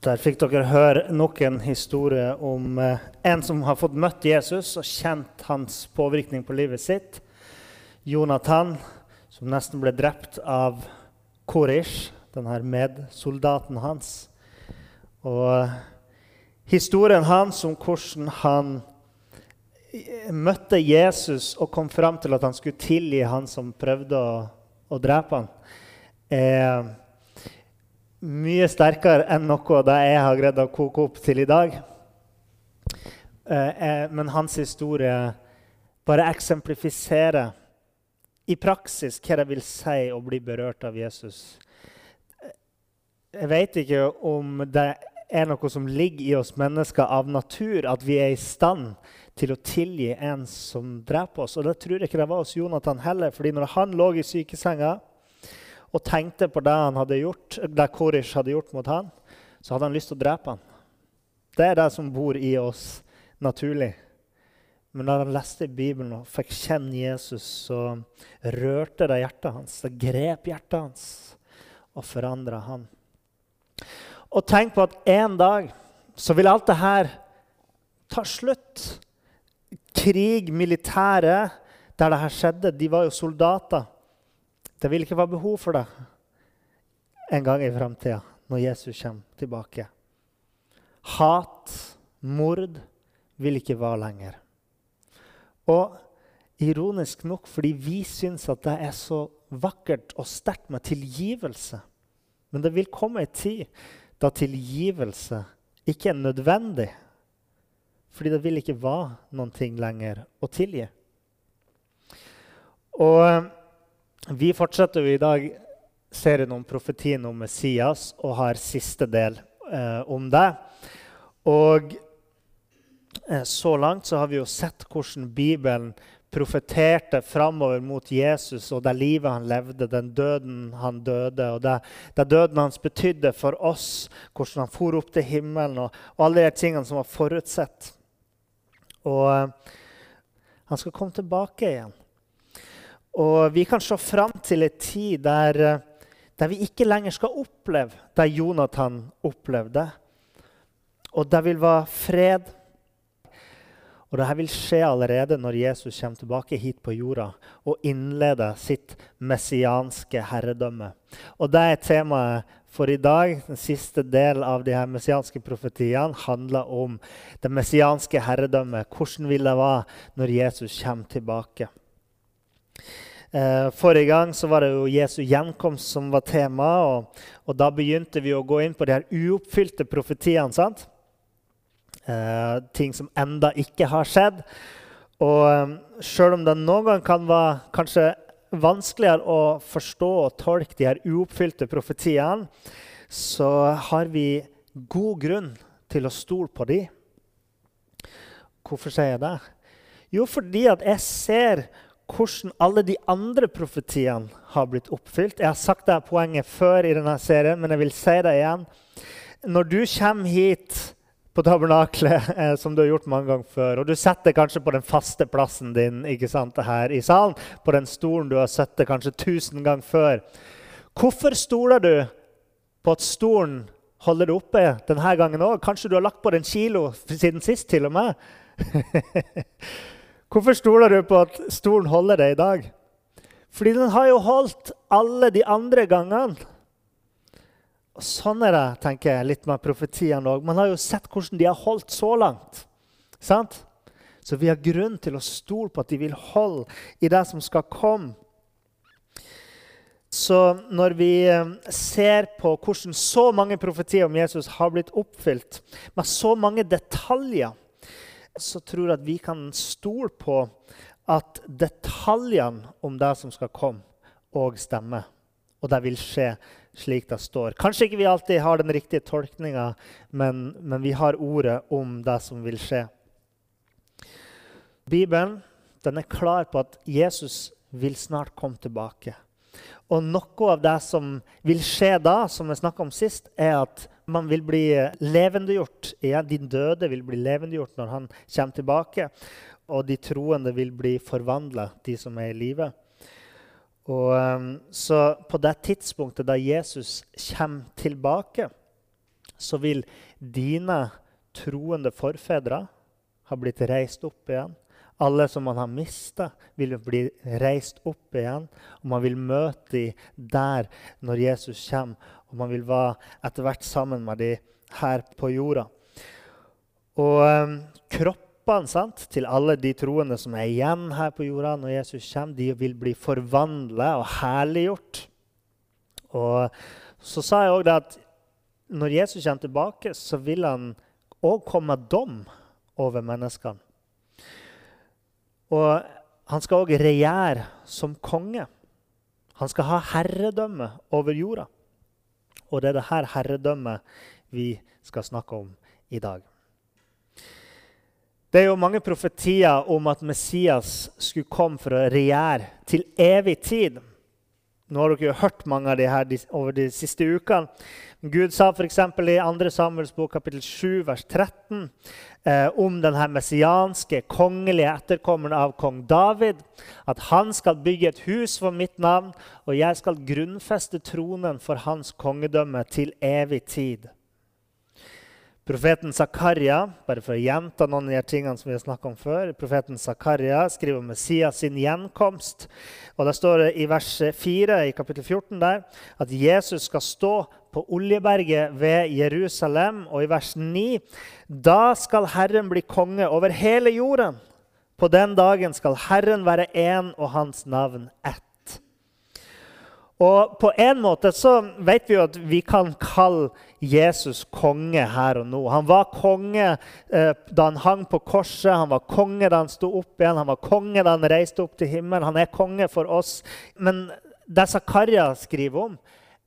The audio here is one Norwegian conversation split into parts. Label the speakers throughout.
Speaker 1: Der fikk dere høre nok en historie om eh, en som har fått møtt Jesus og kjent hans påvirkning på livet sitt. Jonathan, som nesten ble drept av Korish, denne medsoldaten hans. Og eh, historien hans om hvordan han eh, møtte Jesus og kom fram til at han skulle tilgi han som prøvde å, å drepe han, er mye sterkere enn noe det jeg har greid å koke opp til i dag. Eh, eh, men hans historie bare eksemplifiserer i praksis hva det vil si å bli berørt av Jesus. Jeg vet ikke om det er noe som ligger i oss mennesker av natur, at vi er i stand til å tilgi en som dreper oss. Og det tror jeg ikke det var hos Jonathan heller. fordi når han lå i sykesenga og tenkte på det han hadde gjort, det Korish hadde gjort mot han, så hadde han lyst til å drepe han. Det er det som bor i oss naturlig. Men da han leste i Bibelen og fikk kjenne Jesus, så rørte det hjertet hans. Det grep hjertet hans og forandra han. Og tenk på at en dag så vil alt det her ta slutt. Krig, militære, der det her skjedde, de var jo soldater. Det vil ikke være behov for det en gang i framtida, når Jesus kommer tilbake. Hat, mord, vil ikke være lenger. Og ironisk nok fordi vi syns at det er så vakkert og sterkt med tilgivelse. Men det vil komme ei tid da tilgivelse ikke er nødvendig. Fordi det vil ikke være noen ting lenger å tilgi. Og vi fortsetter jo i dag serien om profetien om Messias og har siste del eh, om det. Og eh, så langt så har vi jo sett hvordan Bibelen profeterte framover mot Jesus og det livet han levde, den døden han døde, og det, det døden hans betydde for oss, hvordan han for opp til himmelen, og, og alle de tingene som var forutsett. Og eh, han skal komme tilbake igjen. Og vi kan se fram til en tid der, eh, der, vi ikke lenger skal oppleve det Jonathan opplevde. Og det vil være fred. Og dette vil skje allerede når Jesus kommer tilbake hit på jorda og innleder sitt messianske herredømme. Og det er temaet for i dag. Den siste del av de her messianske profetiene handler om det messianske herredømmet. Hvordan vil det være når Jesus kommer tilbake? Eh, forrige gang så var det jo Jesu gjenkomst som var tema. Og, og, da begynte vi å gå inn på de her uoppfylte profetiene. sant? Eh, ting som enda ikke har skjedd. Og um, sjøl om det noen gang kan være kanskje vanskeligere å forstå og tolke de her uoppfylte profetiene, så har vi god grunn til å stole på de. Hvorfor sier jeg det? Jo, fordi at jeg ser hvordan alle de andre profetiene har blitt oppfylt. Jeg har sagt dette poenget før i denne serien, men jeg vil si det igjen. Når du kommer hit på tabernaklet, eh, som du har gjort mange ganger før, og du setter kanskje på den faste plassen din ikke sant, her i salen, på den stolen du har sittet kanskje tusen ganger før, hvorfor stoler du på at stolen holder det oppe denne gangen òg? Kanskje du har lagt på den kilo siden sist, til og med? Hvorfor stoler du på at stolen holder det i dag? Fordi den har jo holdt alle de andre gangene. Og Sånn er det tenker jeg, litt med profetiene òg. Man har jo sett hvordan de har holdt så langt. Sant? Så vi har grunn til å stole på at de vil holde i det som skal komme. Så når vi eh, ser på hvordan så mange profetier om Jesus har blitt oppfylt, med så mange detaljer så tror jeg at vi kan stole på at detaljene om det som skal komme, òg stemmer. Og det vil skje slik det står. Kanskje ikke vi alltid har den riktige tolkninga, men, men, vi har ordet om det som vil skje. Bibelen er klar på at Jesus vil snart komme tilbake. Og noe av det som vil skje da, som vi snakka om sist, er at man vil bli levendegjort igjen. De døde vil bli levendegjort når han kommer tilbake. Og de troende vil bli forvandla, de som er i live. Um, så på det tidspunktet da Jesus kommer tilbake, så vil dine troende forfedre ha blitt reist opp igjen. Alle som man har mista, vil bli reist opp igjen. Og man vil møte dem der når Jesus kommer. Og man vil være etter hvert sammen med dem her på jorda. Og um, kroppene sant, til alle de troende som er igjen her på jorda når Jesus kommer, de vil bli forvandla og herliggjort. Og så sa jeg òg at når Jesus kommer tilbake, så vil han òg komme med dom over menneskene. Og han skal òg regjere som konge. Han skal ha herredømme over jorda. Og det er dette herredømmet vi skal snakke om i dag. Det er jo mange profetier om at Messias skulle komme for å regjere til evig tid. Nå har dere jo hørt mange av de her over de siste ukene. Gud sa f.eks. i 2. Samuels bok kapittel 7 vers 13 eh, om denne messianske, kongelige etterkommeren av kong David at han skal bygge et hus for mitt navn, og jeg skal grunnfeste tronen for hans kongedømme til evig tid. Profeten Zakaria bare for å gjenta noen av de tingene som vi har om før, profeten Zakaria skriver om Messias sin gjenkomst. Og Der står det i vers 4 i kapittel 14 der, at Jesus skal stå på Oljeberget ved Jerusalem. Og i vers 9 da skal Herren bli konge over hele jorden. På den dagen skal Herren være én og hans navn ett. Og på en måte så vet vi jo at vi kan kalle Jesus konge her og nå. Han var konge eh, da han hang på korset, han var konge da han sto opp igjen, han var konge da han reiste opp til himmelen. Han er konge for oss. Men det Zakaria skriver om,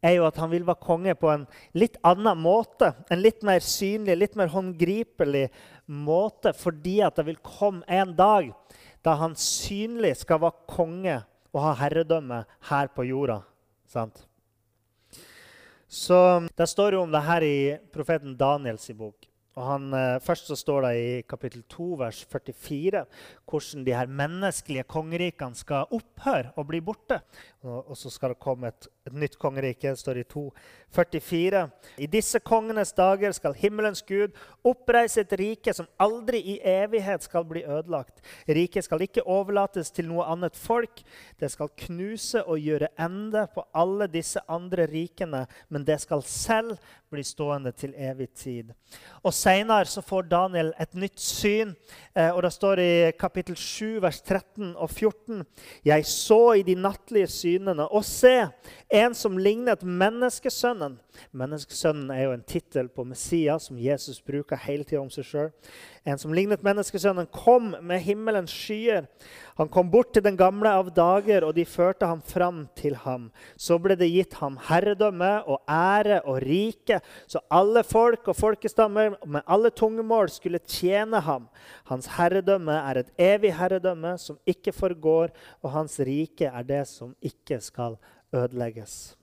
Speaker 1: er jo at han vil være konge på en litt annen måte. En litt mer synlig, litt mer håndgripelig måte. Fordi at det vil komme en dag da han synlig skal være konge og ha herredømme her på jorda. Sant? Så Det står jo om det her i profeten Daniels bok. Og han, eh, først så står det i kapittel 2, vers 44, hvordan de her menneskelige kongerikene skal opphøre og bli borte. Og, så skal det komme et, et nytt kongerike. Det står i 2, 44. I disse kongenes dager skal himmelens Gud oppreise et rike som aldri i evighet skal bli ødelagt. Riket skal ikke overlates til noe annet folk. Det skal knuse og gjøre ende på alle disse andre rikene, men det skal selv bli stående til evig tid. Og Senere får Daniel et nytt syn. Eh, og Det står i kapittel 7, vers 13 og 14.: Jeg så i de nattlige synene, og se, en som lignet menneskesønnen. Menneskesønnen er jo en tittel på Messias som Jesus bruker hele tida om seg sjøl. En som lignet menneskesønnen, kom med himmelens skyer. Han kom bort til den gamle av dager, og de førte ham fram til ham. Så ble det gitt ham herredømme og ære og rike, så alle folk og folkestammer med alle tungemål skulle tjene ham. Hans herredømme er et evig herredømme som ikke forgår, og hans rike er det som ikke skal ødelegges.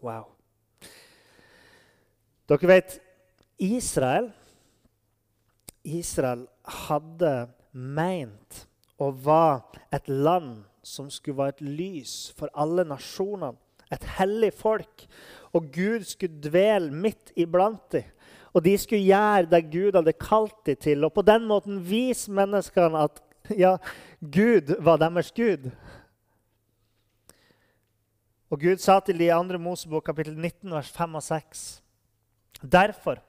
Speaker 1: Wow. Dere vet Israel Israel hadde meint å være et land som skulle være et lys for alle nasjonene. Et hellig folk. Og Gud skulle dvele midt iblant dem. Og de skulle gjøre det Gud hadde kalt dem til. Og på den måten vise menneskene at ja, Gud var deres Gud. Og Gud sa til de andre 2. Mosebok kapittel 19, vers 5 og 6. Derfor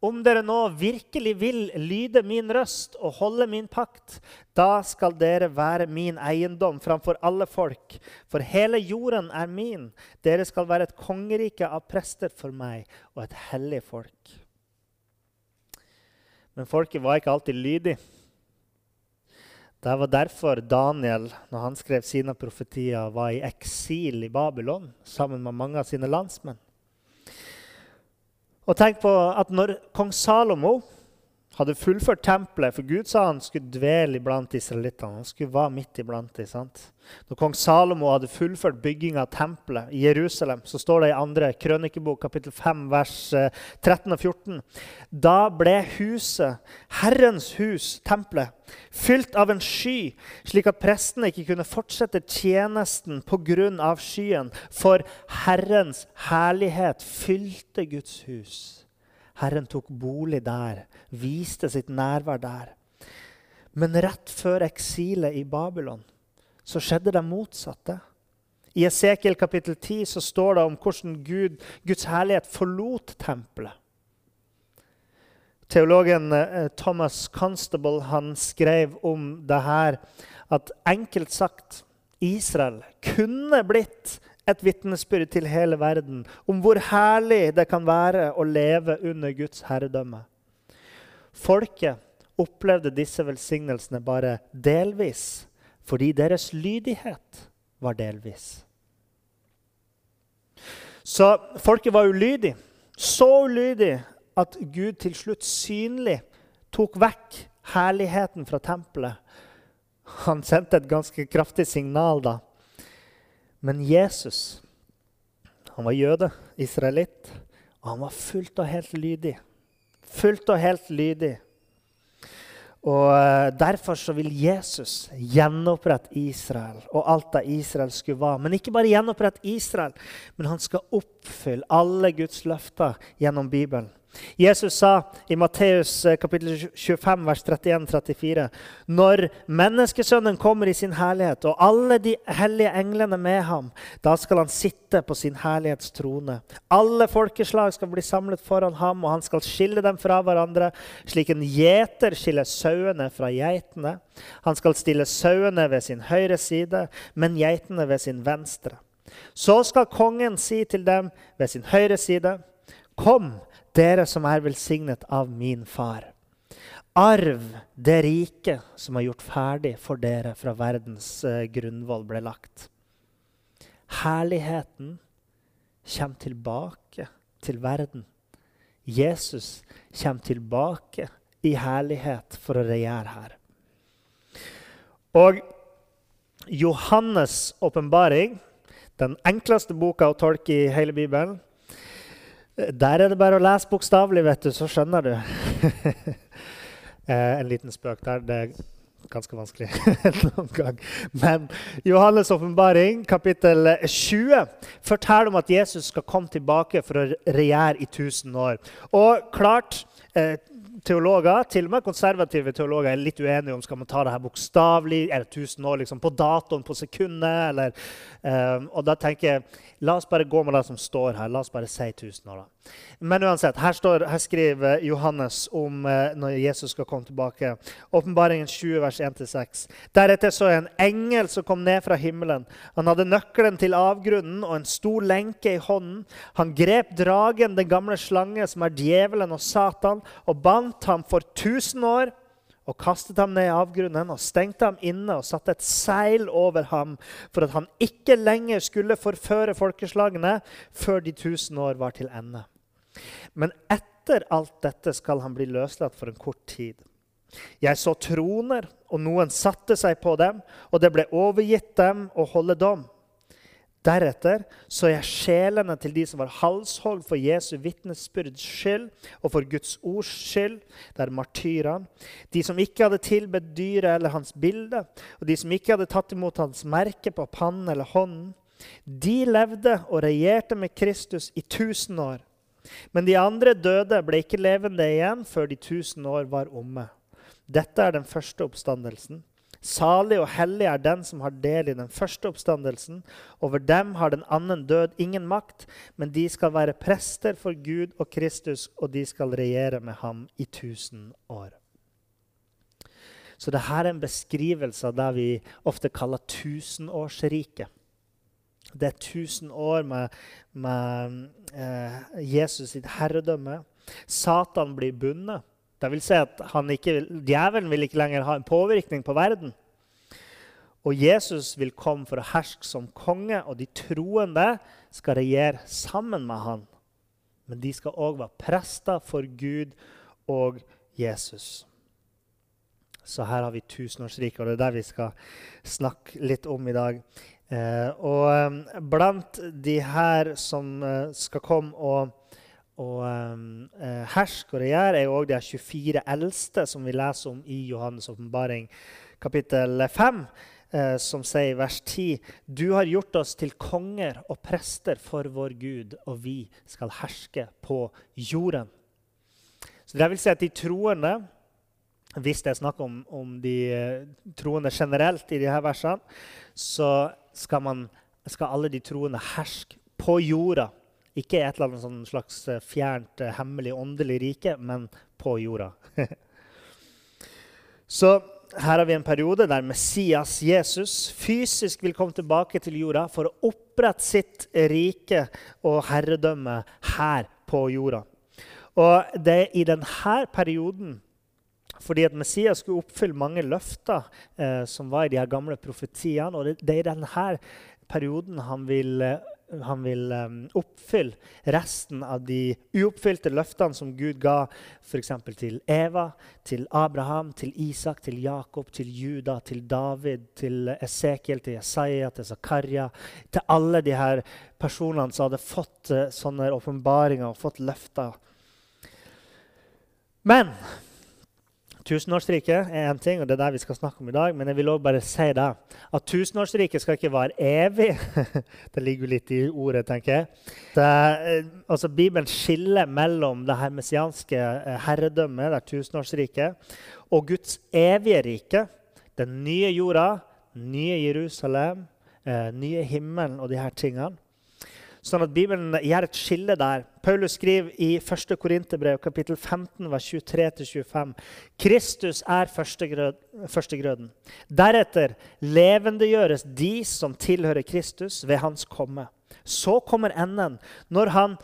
Speaker 1: om dere nå virkelig vil lyde min røst og holde min pakt, da skal dere være min eiendom framfor alle folk. For hele jorden er min. Dere skal være et kongerike av prester for meg og et hellig folk. Men folket var ikke alltid lydig. Det var derfor Daniel, når han skrev sine profetier, var i eksil i Babylon sammen med mange av sine landsmenn. Og tenk på at når kong Salomo hadde fullført tempelet, for Gud sa han skulle dvele iblant israelittene. Han skulle være midt iblant dem. sant? Når kong Salomo hadde fullført bygginga av tempelet i Jerusalem, så står det i andre krønikebok, kapittel 5, vers 13 eh, og 14. Da ble huset, Herrens hus, tempelet, fylt av en sky, slik at prestene ikke kunne fortsette tjenesten pga. skyen, for Herrens herlighet fylte Guds hus. Herren tok bolig der, viste sitt nærvær der. Men rett før eksilet i Babylon så skjedde det motsatte. I Esekiel kapittel 10 så står det om hvordan Gud, Guds herlighet forlot tempelet. Teologen eh, Thomas Constable han skrev om det her at enkelt sagt Israel kunne blitt et vitnesbyrd til hele verden om hvor herlig det kan være å leve under Guds herredømme. Folket opplevde disse velsignelsene bare delvis fordi deres lydighet var delvis. Så folket var ulydig. Så ulydig at Gud til slutt synlig tok vekk herligheten fra tempelet. Han sendte et ganske kraftig signal da. Men Jesus han var jøde, israelitt, og han var fullt og helt lydig. Fullt og helt lydig. Og eh, Derfor så vil Jesus gjenopprette Israel og alt det Israel skulle være. Men ikke bare gjenopprette Israel, men han skal oppfylle alle Guds løfter gjennom Bibelen. Jesus sa i Matteus eh, 25, vers 31-34.: Når menneskesønnen kommer i sin herlighet, og alle de hellige englene med ham, da skal han sitte på sin herlighetstrone. Alle folkeslag skal bli samlet foran ham, og han skal skille dem fra hverandre, slik en gjeter skiller sauene fra geitene. Han skal stille sauene ved sin høyre side, men geitene ved sin venstre. Så skal kongen si til dem ved sin høyre side, Kom, dere som er velsignet av min far. Arv det rike som er gjort ferdig for dere fra verdens uh, grunnvoll ble lagt. Herligheten kommer tilbake til verden. Jesus kommer tilbake i herlighet for å regjere her. Og Johannes' åpenbaring, den enkleste boka å tolke i hele Bibelen, der er det bare å lese bokstavelig, vet du, så skjønner du. eh, en liten spøk der. Det er ganske vanskelig noen gang. Men Johannes' åpenbaring, kapittel 20, forteller om at Jesus skal komme tilbake for å regjere i 1000 år. Og klart, eh, teologer, til og med konservative teologer, er litt uenige om skal man ta det her bokstavelig. Er det 1000 år liksom, på datoen, på sekundet? Eller, um, og da tenker jeg la oss bare gå med det som står her. La oss bare si 1000 år. da. Men uansett, her, står, her skriver Johannes om uh, når Jesus skal komme tilbake. Åpenbaringen 20, vers 1-6. Deretter så jeg en engel som kom ned fra himmelen. Han hadde nøkkelen til avgrunnen og en stor lenke i hånden. Han grep dragen, den gamle slange, som er djevelen og Satan, og bandt ham for 1000 år og kastet ham ned i avgrunnen og stengte ham inne og satte et seil over ham for at han ikke lenger skulle forføre folkeslagene før de tusen år var til ende. Men etter alt dette skal han bli løslatt for en kort tid. Jeg så troner, og noen satte seg på dem, og det ble overgitt dem å holde dom. Deretter så jeg sjelene til de som var halshogd for Jesu vitnesbyrds skyld og for Guds ords skyld. Det er martyrene. De som ikke hadde tilbedt dyret eller hans bilde, og de som ikke hadde tatt imot hans merke på pannen eller hånden. De levde og regjerte med Kristus i tusen år. Men de andre døde ble ikke levende igjen før de tusen år var omme. Dette er den første oppstandelsen. Salig og hellig er den som har del i den første oppstandelsen. Over dem har den annen død ingen makt, men de skal være prester for Gud og Kristus, og de skal regjere med ham i tusen år. Så dette er en beskrivelse av det vi ofte kaller tusenårsriket. Det er tusen år med, med eh, Jesus sitt herredømme. Satan blir bundet. Det vil si at ikke, Djevelen vil ikke lenger ha en påvirkning på verden. Og Jesus vil komme for å herske som konge, og de troende skal regjere sammen med han. Men de skal òg være prester for Gud og Jesus. Så her har vi tusenårsriket, og det er det vi skal snakke litt om i dag. Eh, og eh, blant de her som eh, skal komme og, og eh, herske og regjere, er jo òg de 24 eldste som vi leser om i Johannes' åpenbaring kapittel 5 eh, som sier i vers 10.: Du har gjort oss til konger og prester for vår Gud, og vi skal herske på jorden. Så det vil si at de troende, hvis det er snakk om, om de troende generelt i disse versene, så skal, man, skal alle de troende herske på jorda. Ikke i et eller annet sånn slags eh, fjernt, eh, hemmelig, åndelig rike, men på jorda. så her har vi en periode der Messias, Jesus, fysisk vil komme tilbake til jorda for å opprette sitt rike og herredømme her på jorda. Og det er i denne perioden fordi at Messias skulle oppfylle mange løfter eh, som var i de her gamle profetiene. Og det, det er i denne perioden han vil eh, han vil um, oppfylle resten av de uoppfylte løftene som Gud ga f.eks. til Eva, til Abraham, til Isak, til Jakob, til Juda, til David, til Esekiel, til Jesaja, til Zakaria. Til alle de her personene som hadde fått uh, sånne åpenbaringer og fått løfter. Men Tusenårsriket er én ting, og det er det vi skal snakke om i dag. Men jeg vil også bare si det, at tusenårsriket skal ikke være evig. det ligger jo litt i ordet, tenker jeg. Eh, altså, Bibelen skiller mellom det her messianske eh, herredømmet, det tusenårsriket, og Guds evige rike. Den nye jorda, nye Jerusalem, eh, nye himmelen og de her tingene. Sånn at Bibelen gjør et skille der. Paulus skriver i 1. Korinterbrev kapittel 15, vers 23-25. Kristus er førstegrøden. Deretter levendegjøres de som tilhører Kristus, ved hans komme. Så kommer enden, når han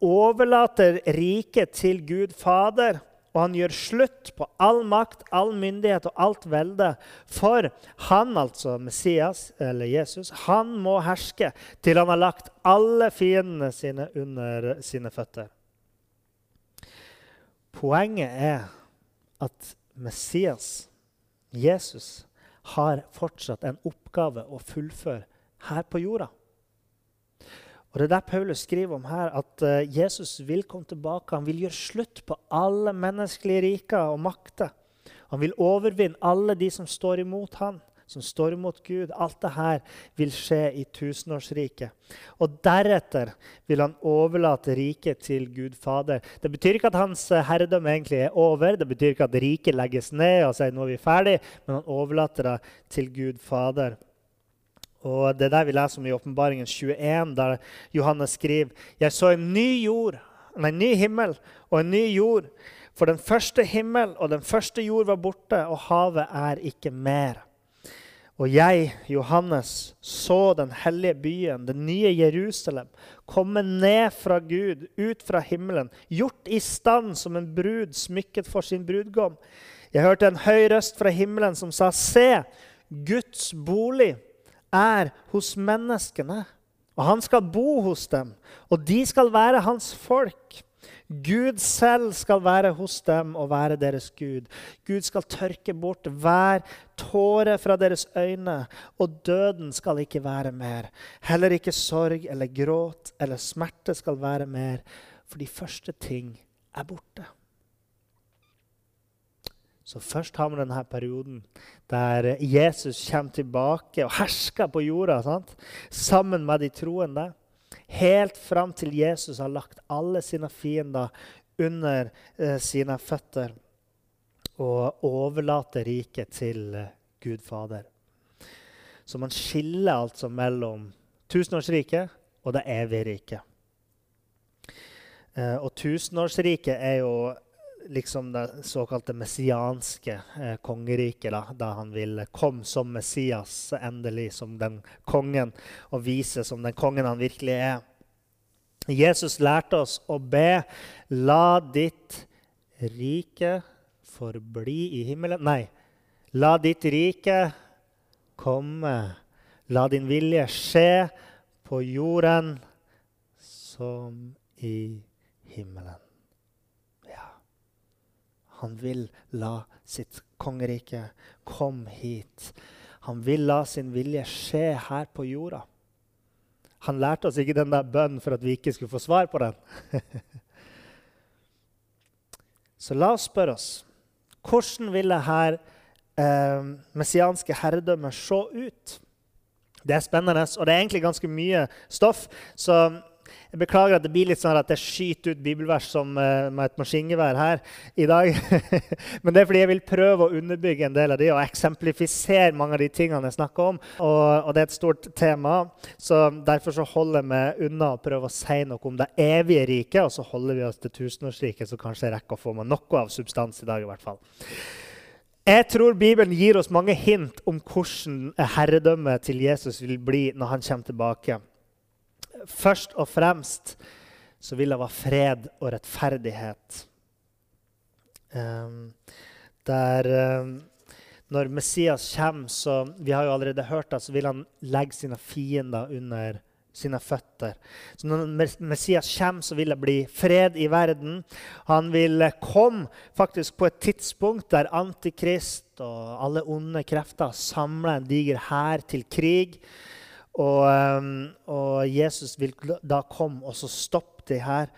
Speaker 1: overlater riket til Gud Fader og han gjør slutt på all makt, all myndighet og alt velde. For han, altså Messias, eller Jesus, han må herske til han har lagt alle fiendene sine under sine føtter. Poenget er at Messias, Jesus, har fortsatt en oppgave å fullføre her på jorda. Og Det er der Paulus skriver om her, at uh, Jesus vil komme tilbake. Han vil gjøre slutt på alle menneskelige riker og makter. Han vil overvinne alle de som står imot han, som står imot Gud. Alt dette vil skje i tusenårsriket. Og deretter vil han overlate riket til Gud Fader. Det betyr ikke at hans eh, herredømme egentlig er over. Det betyr ikke at riket legges ned og sier nå er vi ferdig, men han overlater det til Gud Fader. Og Det er der vi leser om i Åpenbaringen 21, der Johannes skriver Jeg så en ny jord, nei, en ny himmel og en ny jord. For den første himmel og den første jord var borte, og havet er ikke mer. Og jeg, Johannes, så den hellige byen, den nye Jerusalem, komme ned fra Gud, ut fra himmelen, gjort i stand som en brud smykket for sin brudgom. Jeg hørte en høy røst fra himmelen som sa, Se, Guds bolig er hos menneskene. Og han skal bo hos dem, og de skal være hans folk. Gud selv skal være hos dem og være deres Gud. Gud skal tørke bort hver tåre fra deres øyne, og døden skal ikke være mer. Heller ikke sorg eller gråt eller smerte skal være mer, for de første ting er borte. Så først har vi denne perioden der Jesus kommer tilbake og hersker på jorda sant? sammen med de troende. Helt fram til Jesus har lagt alle sine fiender under eh, sine føtter og overlater riket til eh, Gud Fader. Så man skiller altså mellom tusenårsriket og det evige riket. Eh, og tusenårsriket er jo liksom det såkalte messianske eh, kongeriket, da, da han ville komme som Messias endelig, som den kongen, og vise som den kongen han virkelig er. Jesus lærte oss å be 'La ditt rike forbli i himmelen' Nei, 'La ditt rike komme. La din vilje skje på jorden som i himmelen. Han vil la sitt kongerike komme hit. Han vil la sin vilje skje her på jorda. Han lærte oss ikke den der bønnen for at vi ikke skulle få svar på den. Så la oss spørre oss hvordan vil dette eh, messianske herredømmet se ut? Det er spennende, og det er egentlig ganske mye stoff. Så jeg beklager at det blir litt sånn at jeg skyter ut bibelvers som, uh, med et maskingevær her i dag. Men det er fordi jeg vil prøve å underbygge en del av de og eksemplifisere mange av de tingene jeg snakker om. Og, og det er et stort tema, så derfor så holder jeg meg unna å prøve å si noe om det evige riket, og så holder vi oss til tusenårsriket, så kanskje jeg rekker å få meg noe av substans i dag. i hvert fall. Jeg tror Bibelen gir oss mange hint om hvordan herredømmet til Jesus vil bli når han kommer tilbake først og fremst så vil det være fred og rettferdighet. Um, der um, Når Messias kommer, så vi har jo allerede hørt det, så vil han legge sine fiender under sine føtter. Så når Messias kommer, så vil det bli fred i verden. Han vil komme faktisk på et tidspunkt der Antikrist og alle onde krefter samler en diger hær til krig. Og, ehm, og, Jesus vil da komme og så stoppe det her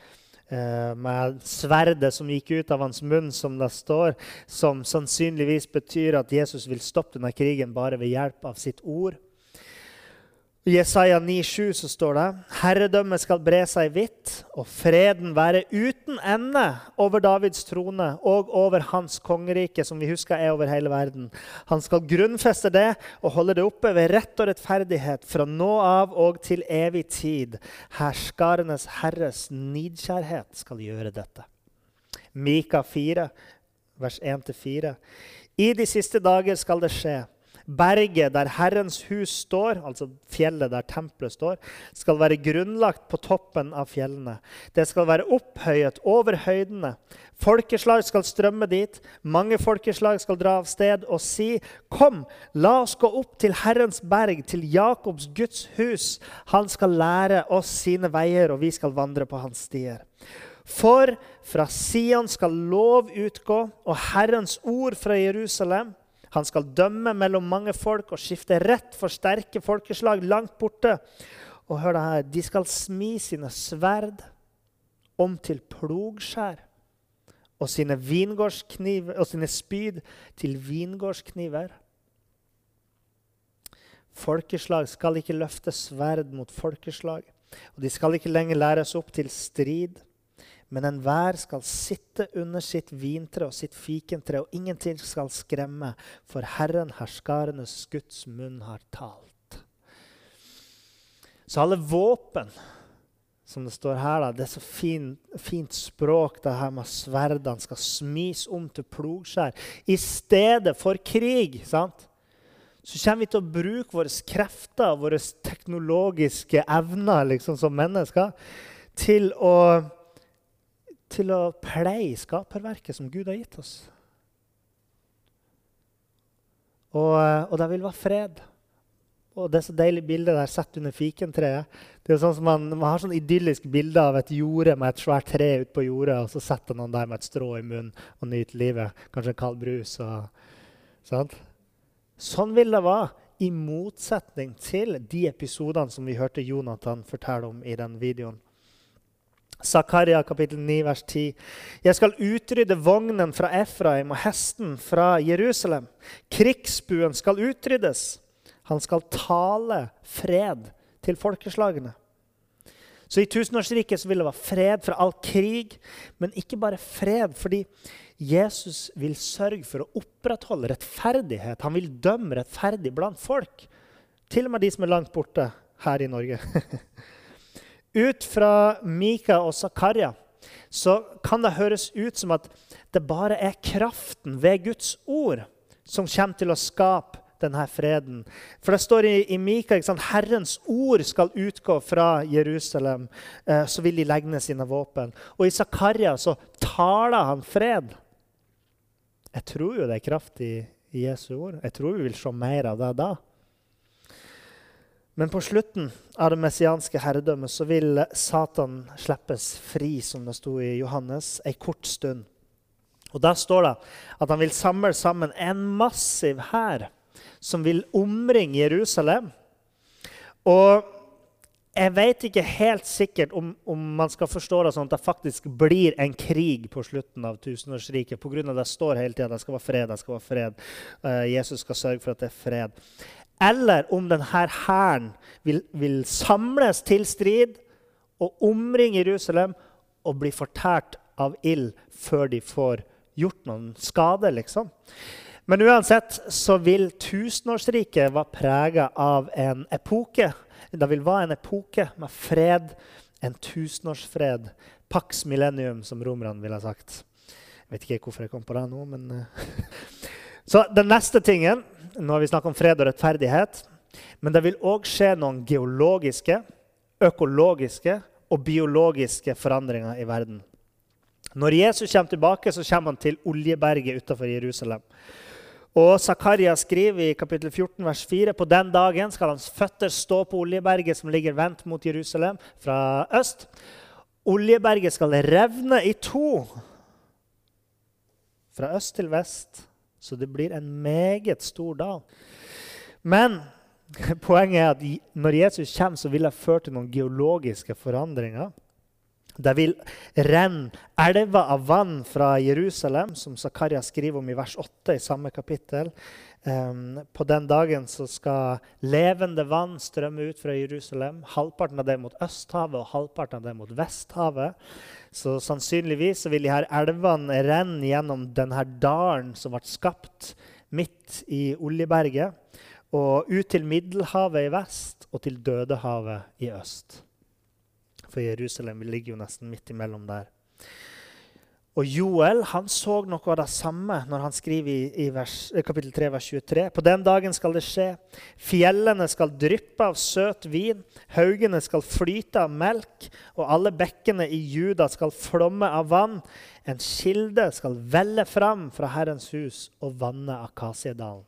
Speaker 1: eh, med sverdet som gikk ut av hans munn, som det står, som sannsynligvis betyr at Jesus vil stoppe denne krigen bare ved hjelp av sitt ord. I Jesaja 9,7 så står det Herredømmet skal bre seg vidt, og freden være uten ende over Davids trone og over hans kongerike, som vi husker er over hele verden. Han skal grunnfeste det og holde det oppe ved rett og rettferdighet fra nå av og til evig tid. Herskarenes Herres nidkjærhet skal gjøre dette. Mika 4, vers 1-4. I de siste dager skal det skje Berget der Herrens hus står, altså fjellet der tempelet står, skal være grunnlagt på toppen av fjellene. Det skal være opphøyet over høydene. Folkeslag skal strømme dit. Mange folkeslag skal dra av sted og si, Kom, la oss gå opp til Herrens berg, til Jakobs Guds hus. Han skal lære oss sine veier, og vi skal vandre på hans stier. For fra Sion skal lov utgå, og Herrens ord fra Jerusalem. Han skal dømme mellom mange folk og skifte rett for sterke folkeslag langt borte. Og hør det her, De skal smi sine sverd om til plogskjær og sine, og sine spyd til vingårdskniver. Folkeslag skal ikke løfte sverd mot folkeslag, og de skal ikke lenger læres opp til strid. Men enhver skal sitte under sitt vintre og sitt fikentre, og ingenting skal skremme, for Herren, herskarenes Guds munn, har talt. Så alle våpen, som det står her, da, det er så fin, fint språk, det her med sverdene skal smis om til plogskjær i stedet for krig. sant? så kommer vi til å bruke våre krefter, våre teknologiske evner liksom, som mennesker, til å til å pleie skaperverket som Gud har gitt oss. Og, eh, og det vil være fred. Og det er så deilig bilde der sett under fikentreet. Det er sånn som man, man har sånn idyllisk bilde av et jorde med et svært tre ute på jordet, og så setter noen der med et strå i munnen og nyter livet. Kanskje en kald brus. Og, sant? Sånn vil det være, i motsetning til de episodene som vi hørte Jonathan fortelle om i den videoen. Zakaria kapittel 9, vers 10. Jeg skal utrydde vognen fra Efraim og hesten fra Jerusalem. Krigsbuen skal utryddes. Han skal tale fred til folkeslagene. Så I tusenårsriket vil det være fred fra all krig, men ikke bare fred. Fordi Jesus vil sørge for å opprettholde rettferdighet. Han vil dømme rettferdig blant folk. Til og med de som er langt borte her i Norge. Ut fra Mika og Zakaria så kan det høres ut som at det bare er kraften ved Guds ord som kommer til å skape denne freden. For det står i, i Mika at Herrens ord skal utgå fra Jerusalem. Eh, så vil de legge ned sine våpen. Og i Zakaria så taler han fred. Jeg tror jo det er kraft i, i Jesu ord. Jeg tror vi vil se mer av det da. Men på slutten av det messianske herredømmet så vil Satan slippes fri, som det sto i Johannes, ei kort stund. Og Da står det at han vil samle sammen en massiv hær som vil omringe Jerusalem. Og jeg vet ikke helt sikkert om, om, man skal forstå det sånn at det faktisk blir en krig på slutten av tusenårsriket pga. det står hele tida det skal være fred. det skal være fred. Uh, Jesus skal sørge for at det er fred. Eller om denne hæren vil, vil, samles til strid og omringe Jerusalem og bli fortært av ild før de får gjort noen skade. liksom. Men uansett så vil tusenårsriket være prega av en epoke det vil være en epoke med fred, en tusenårsfred. Pax millennium, som romerne ville sagt. Jeg vet ikke hvorfor jeg kom på det nå, men eh. Så den neste tingen Nå har vi snakket om fred og rettferdighet. Men det vil òg skje noen geologiske, økologiske og biologiske forandringer i verden. Når Jesus kommer tilbake, så kommer han til Oljeberget utenfor Jerusalem. Og Zakaria skriver i kapittel 14, vers 4.: På den dagen skal hans føtter stå på Oljeberget, som ligger vendt mot Jerusalem fra øst. Oljeberget skal revne i to fra øst til vest, så det blir en meget stor dal. Men poenget er at når Jesus kommer, så vil det føre til noen geologiske forandringer. Det vil renne elver av vann fra Jerusalem, som Zakaria skriver om i vers 8 i samme kapittel. På den dagen så skal levende vann strømme ut fra Jerusalem. Halvparten av det mot Østhavet og halvparten av det mot Vesthavet. Så sannsynligvis så vil de her elvene renne gjennom denne dalen som ble skapt midt i Oljeberget, og ut til Middelhavet i vest og til Dødehavet i øst. For Jerusalem ligger jo nesten midt imellom der. Og Joel han så noe av det samme når han skriver i, i vers, kapittel 3, vers 23. På den dagen skal det skje. Fjellene skal dryppe av søt vin. Haugene skal flyte av melk. Og alle bekkene i Juda skal flomme av vann. En kilde skal velle fram fra Herrens hus og vanne Akasiedalen.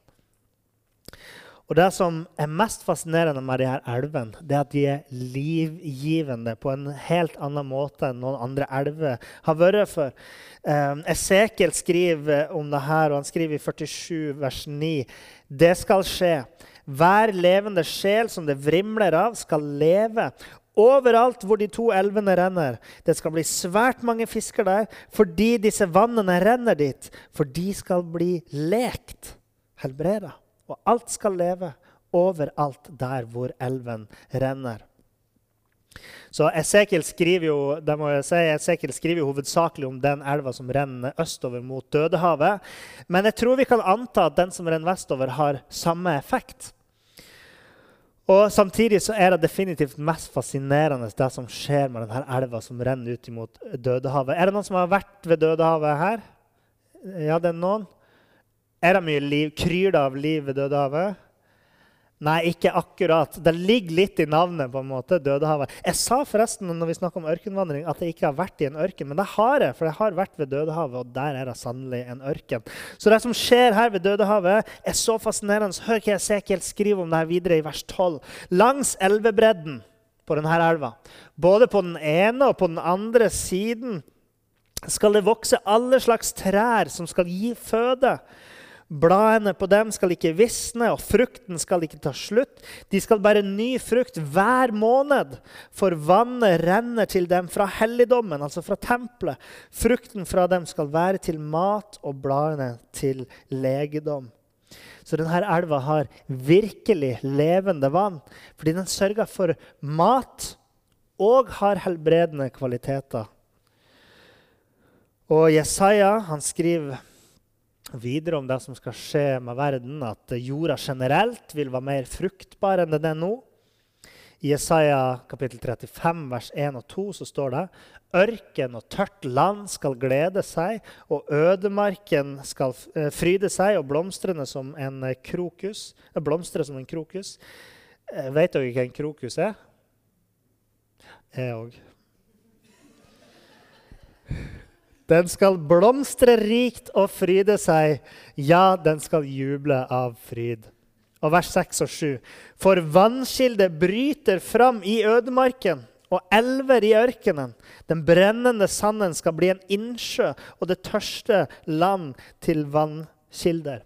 Speaker 1: Og Det som er mest fascinerende med de her elvene, det er at de er livgivende på en helt annen måte enn noen andre elver har vært før. Um, Esekiel skriver om det her, og han skriver i 47 vers 9. Det skal skje. Hver levende sjel som det vrimler av, skal leve. Overalt hvor de to elvene renner. Det skal bli svært mange fisker der fordi disse vannene renner dit. For de skal bli lekt, helbreda og alt skal leve overalt der hvor elven renner. Så Esekiel skriver jo, det må jeg si, Esekiel skriver jo hovedsakelig om den elva som renner østover mot Dødehavet. Men jeg tror vi kan anta at den som renner vestover, har samme effekt. Og Samtidig så er det definitivt mest fascinerende det som skjer med denne elva som renner ut mot Dødehavet. Er det noen som har vært ved Dødehavet her? Ja, det er noen. Er det mye liv? Kryr det av liv ved Dødehavet? Nei, ikke akkurat. Det ligger litt i navnet. på en måte, Dødehavet. Jeg sa forresten når vi om ørkenvandring, at jeg ikke har vært i en ørken. Men det har jeg, for jeg har vært ved Dødehavet, og der er det sannelig en ørken. Så det som skjer her ved Dødehavet, er så fascinerende. Hør hva Esekiel skriver om det her videre i vers 12. Langs elvebredden på denne elva, både på den ene og på den andre siden, skal det vokse alle slags trær som skal gi føde. Bladene på dem skal ikke visne, og frukten skal ikke ta slutt. De skal bære ny frukt hver måned, for vannet renner til dem fra helligdommen, altså fra tempelet. Frukten fra dem skal være til mat, og bladene til legedom. Så denne elva har virkelig levende vann, fordi den sørger for mat og har helbredende kvaliteter. Og Jesaja han skriver videre om det som skal skje med verden, at jorda generelt vil være mer fruktbar enn den er nå. I Jesaja kapittel 35, vers 1 og 2 så står det Ørken og tørt land skal glede seg, og ødemarken skal eh, fryde seg, og blomstrene som en krokus. Eh, blomstre som en krokus. Eh, vet dere hva en krokus er? Jeg òg. Den skal blomstre rikt og fryde seg. Ja, den skal juble av fryd. Og vers 6 og 7. For vannkilde bryter fram i ødemarken og elver i ørkenen. Den brennende sanden skal bli en innsjø og det tørste land til vannkilder.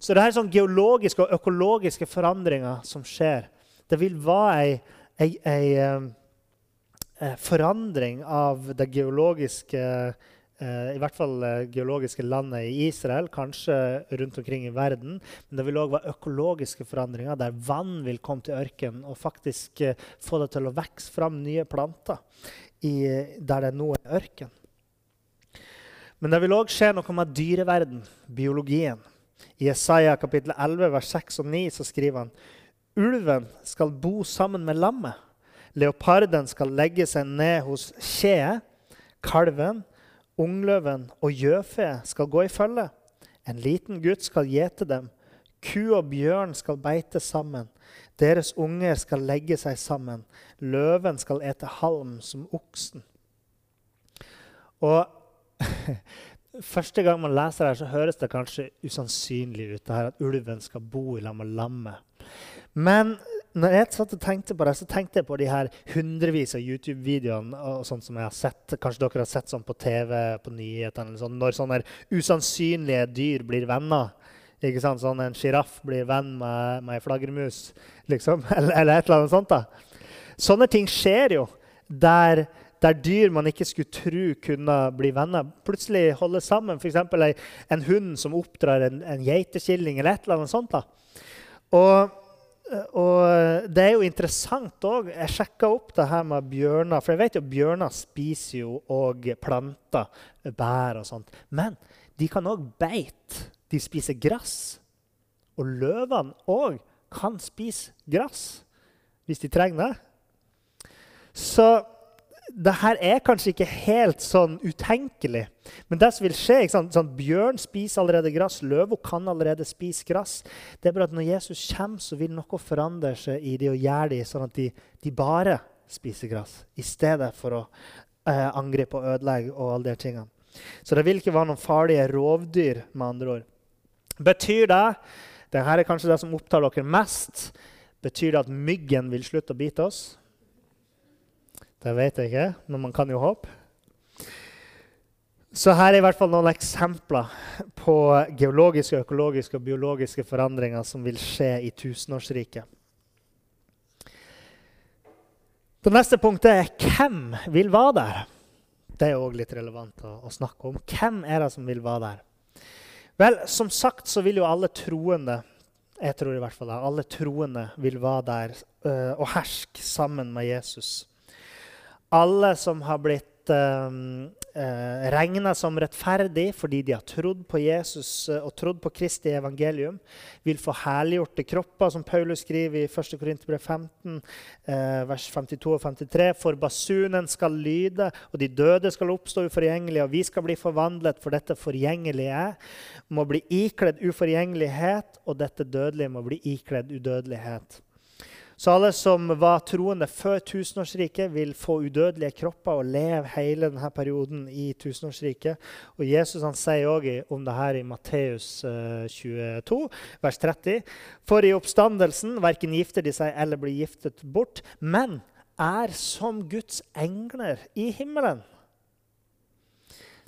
Speaker 1: Så det er sånn geologiske og økologiske forandringer som skjer. Det vil være ei, ei, ei, ei eh, forandring av det geologiske eh, i hvert fall det geologiske landet i Israel, kanskje rundt omkring i verden. Men det vil òg være økologiske forandringer, der vann vil komme til ørkenen og faktisk få det til å vokse fram nye planter i, der det nå er ørken. Men det vil òg skje noe med dyreverden, biologien. I Isaiah kapittel 11, vers 6 og 9 så skriver han Ulven skal bo sammen med lammet. Leoparden skal legge seg ned hos kjeet. Kalven, ungløven og gjøfe skal gå i følge. En liten gutt skal gjete dem. Ku og bjørn skal beite sammen. Deres unger skal legge seg sammen. Løven skal ete halm som oksen. Og Første gang man leser det, så høres det kanskje usannsynlig ut det her at ulven skal bo i lag med lammet. Men når jeg satt og tenkte på det, så tenkte jeg på de her hundrevis av YouTube-videoene og sånt som jeg har sett. Kanskje dere har sett sånn på TV, på nyhetene, sånn, når sånne usannsynlige dyr blir venner. Ikke sant? Sånn En sjiraff blir venn med, med ei flaggermus, liksom. Eller, eller, et eller annet sånt. da. Sånne ting skjer jo der der dyr man ikke skulle tro kunne bli venner, plutselig holder sammen. F.eks. en hund som oppdrar en, en geitekilling eller et eller annet sånt. Da. Og, og det er jo interessant òg. Jeg sjekka opp det her med bjørner. For jeg vet jo bjørner spiser jo òg planter, bær og sånt. Men de kan òg beite. De spiser gress. Og løvene òg kan spise gress hvis de trenger det. Så det her er kanskje ikke helt sånn utenkelig. Men det som vil skje, sånn, sånn, Bjørn spiser allerede gress. Løva kan allerede spise gress. Det er bare at når Jesus kommer, så vil noe forandre seg i de og gjøre de, sånn at de, de bare spiser gress, i stedet for å eh, angripe og ødelegge og alle de tingene. Så det vil ikke være noen farlige rovdyr, med andre ord. Betyr det Dette er kanskje det som opptar dere mest. Betyr det at myggen vil slutte å bite oss? Det vet jeg ikke, men man kan jo håpe. Så her er i hvert fall noen eksempler på geologiske, økologiske og biologiske forandringer som vil skje i tusenårsriket. Det neste punktet er hvem vil være der? Det er òg litt relevant å, å, snakke om. Hvem er det som vil være der? Vel, som sagt så vil jo alle troende jeg tror i hvert fall det, alle troende vil være der uh, og herske sammen med Jesus alle som har blitt eh, eh regna som rettferdig fordi de har trodd på Jesus eh, og trodd på Kristi evangelium, vil få herliggjorte kropper, som Paulus skriver i 1. Korinterbrev 15, eh, vers 52 og 53. For basunen skal lyde, og de døde skal oppstå uforgjengelige, og vi skal bli forvandlet, for dette forgjengelige må bli ikledd uforgjengelighet, og dette dødelige må bli ikledd udødelighet. Så alle som var troende før tusenårsriket, vil få udødelige kropper og leve hele denne perioden i tusenårsriket. Og Jesus han sier også om det her i Matteus 22, eh, vers 30. For i oppstandelsen verken gifter de seg eller blir giftet bort, men er som Guds engler i himmelen.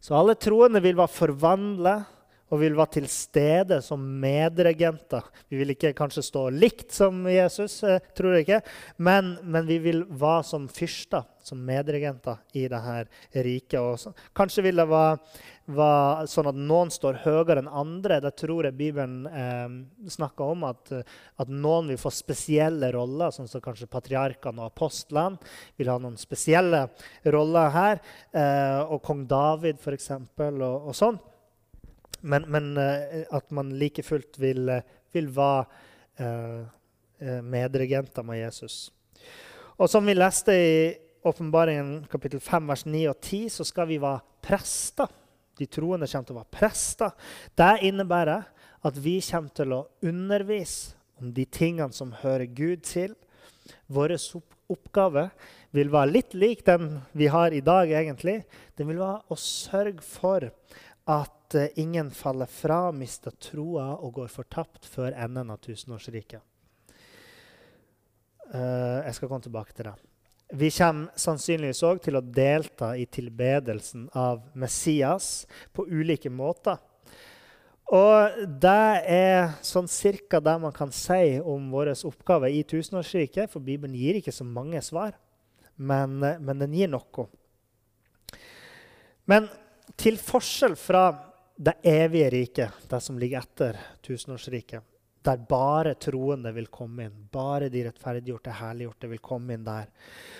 Speaker 1: Så alle troende vil være forvandlet og vil være til stede som medregenter. Vi vil ikke kanskje stå likt som Jesus, eh, tror jeg ikke, men, men vi vil være som fyrster, som medregenter i dette riket. Og kanskje vil det være, være, sånn at noen står høyere enn andre. Det tror jeg Bibelen eh, snakker om, at, at, noen vil få spesielle roller, sånn som kanskje patriarkene og apostlene vil ha noen spesielle roller her. Eh, og kong David, f.eks., og, og sånn. Men, men uh, at man like fullt vil, uh, vil være uh, medregenter med Jesus. Og som vi leste i Åpenbaringen kapittel 5, vers 9 og 10, så skal vi være prester. De troende kommer til å være prester. Det innebærer at vi kommer til å undervise om de tingene som hører Gud til. Vår oppgave vil være litt lik den vi har i dag, egentlig. Den vil være å sørge for at eh, ingen faller fra, mister troa og går fortapt før enden av tusenårsriket. Uh, jeg skal komme tilbake til det. Vi kommer sannsynligvis òg til å delta i tilbedelsen av Messias på ulike måter. Og det er sånn cirka det man kan si om vår oppgave i tusenårsriket, for Bibelen gir ikke så mange svar, men, eh, men den gir noe. Men til forskjell fra det evige riket, det som ligger etter tusenårsriket, der bare troende vil komme inn, bare de rettferdiggjorte, herliggjorte vil komme inn der,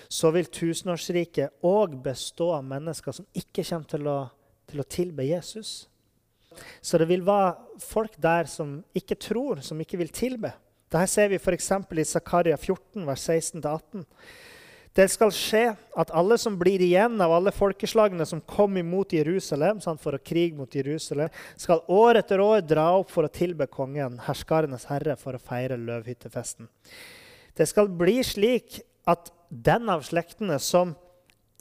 Speaker 1: så vil tusenårsriket òg bestå av mennesker som ikke kommer til å, til å tilbe Jesus. Så det vil være folk der som ikke tror, som ikke vil tilbe. Dette ser vi f.eks. i Zakaria 14, vers 16-18. Det skal skje at alle som blir igjen av alle folkeslagene som kom imot Jerusalem sant, for å krige mot Jerusalem, skal år etter år dra opp for å tilbe kongen, herskarenes herre, for å feire løvhyttefesten. Det skal bli slik at den av slektene som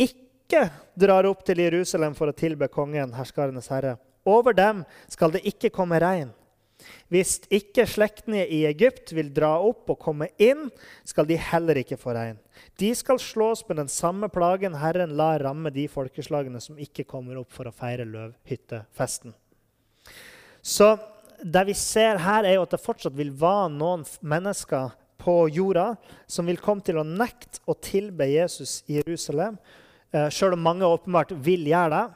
Speaker 1: ikke drar opp til Jerusalem for å tilbe kongen, herskarenes herre, over dem skal det ikke komme regn. Hvis ikke slektene i Egypt vil dra opp og komme inn, skal de heller ikke få regn. De skal slås med den samme plagen Herren lar ramme de folkeslagene som ikke kommer opp for å feire løvhyttefesten. Så det vi ser her, er jo at det fortsatt vil være noen mennesker på jorda som vil komme til å nekte å tilbe Jesus i Jerusalem, eh, sjøl om mange åpenbart vil gjøre det.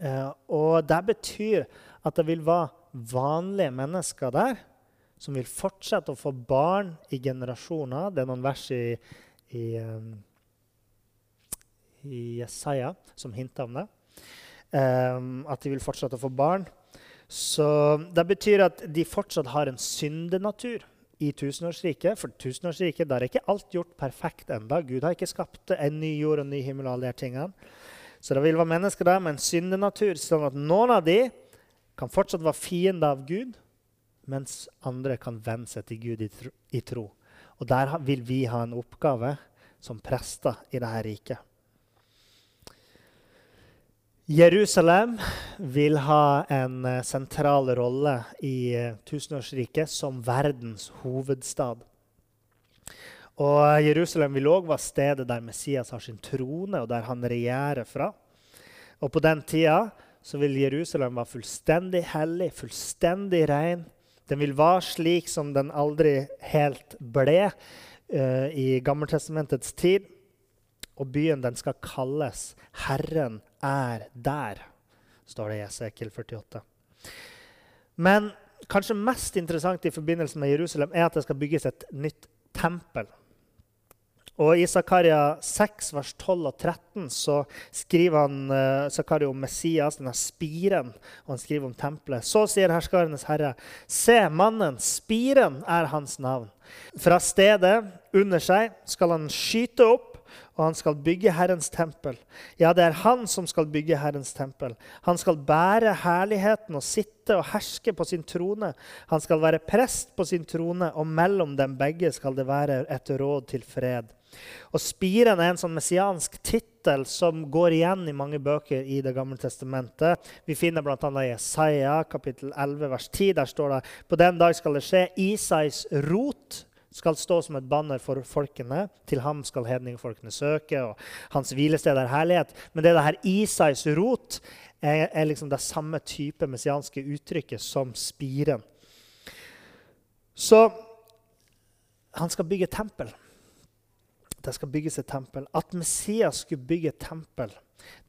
Speaker 1: Eh, og det betyr at det vil være vanlige mennesker der som vil fortsette å få barn i generasjoner. Det er noen vers i, i, um, i Jesaja som hinter om det. Um, at de vil fortsette å få barn. Så Det betyr at de fortsatt har en syndenatur i tusenårsriket. For tusenårsriket der er ikke alt gjort perfekt enda. Gud har ikke skapt en ny jord og en ny himmel. og alle de tingene. Så det vil være mennesker der med en syndenatur, sånn at noen av de kan fortsatt være fiende av Gud, mens andre kan venne seg til Gud i tro. Og der vil vi ha en oppgave som prester i dette riket. Jerusalem vil ha en eh, sentral rolle i eh, tusenårsriket som verdens hovedstad. Og Jerusalem vil òg være stedet der Messias har sin trone, og der han regjerer fra. Og på den tida så vil Jerusalem være fullstendig hellig, fullstendig ren. Den vil være slik som den aldri helt ble uh, i Gammeltestamentets tid. Og byen den skal kalles 'Herren er der', står det i Esekiel 48. Men kanskje mest interessant i forbindelse med Jerusalem er at det skal bygges et nytt tempel. Og I Zakaria 6, vers 12 og 13 så skriver han uh, Zakaria om Messias, denne spiren, og han skriver om tempelet. Så sier herskarenes herre, se, mannen, spiren er hans navn. Fra stedet under seg skal han skyte opp, og han skal bygge Herrens tempel. Ja, det er han som skal bygge Herrens tempel. Han skal bære herligheten og sitte og herske på sin trone. Han skal være prest på sin trone, og mellom dem begge skal det være et råd til fred. Og Spiren er en sånn messiansk tittel som går igjen i mange bøker i Det gamle testamentet. Vi finner bl.a. i Jesaja kapittel 11 vers 10. Der står det på den dag skal det skje. Isais rot skal stå som et banner for folkene. Til ham skal hedningfolkene søke, og hans hvilested er herlighet. Men det, det her Isais rot er, er liksom det samme type messianske uttrykket som spiren. Så han skal bygge tempel det skal bygges et tempel. At Messias skulle bygge et tempel,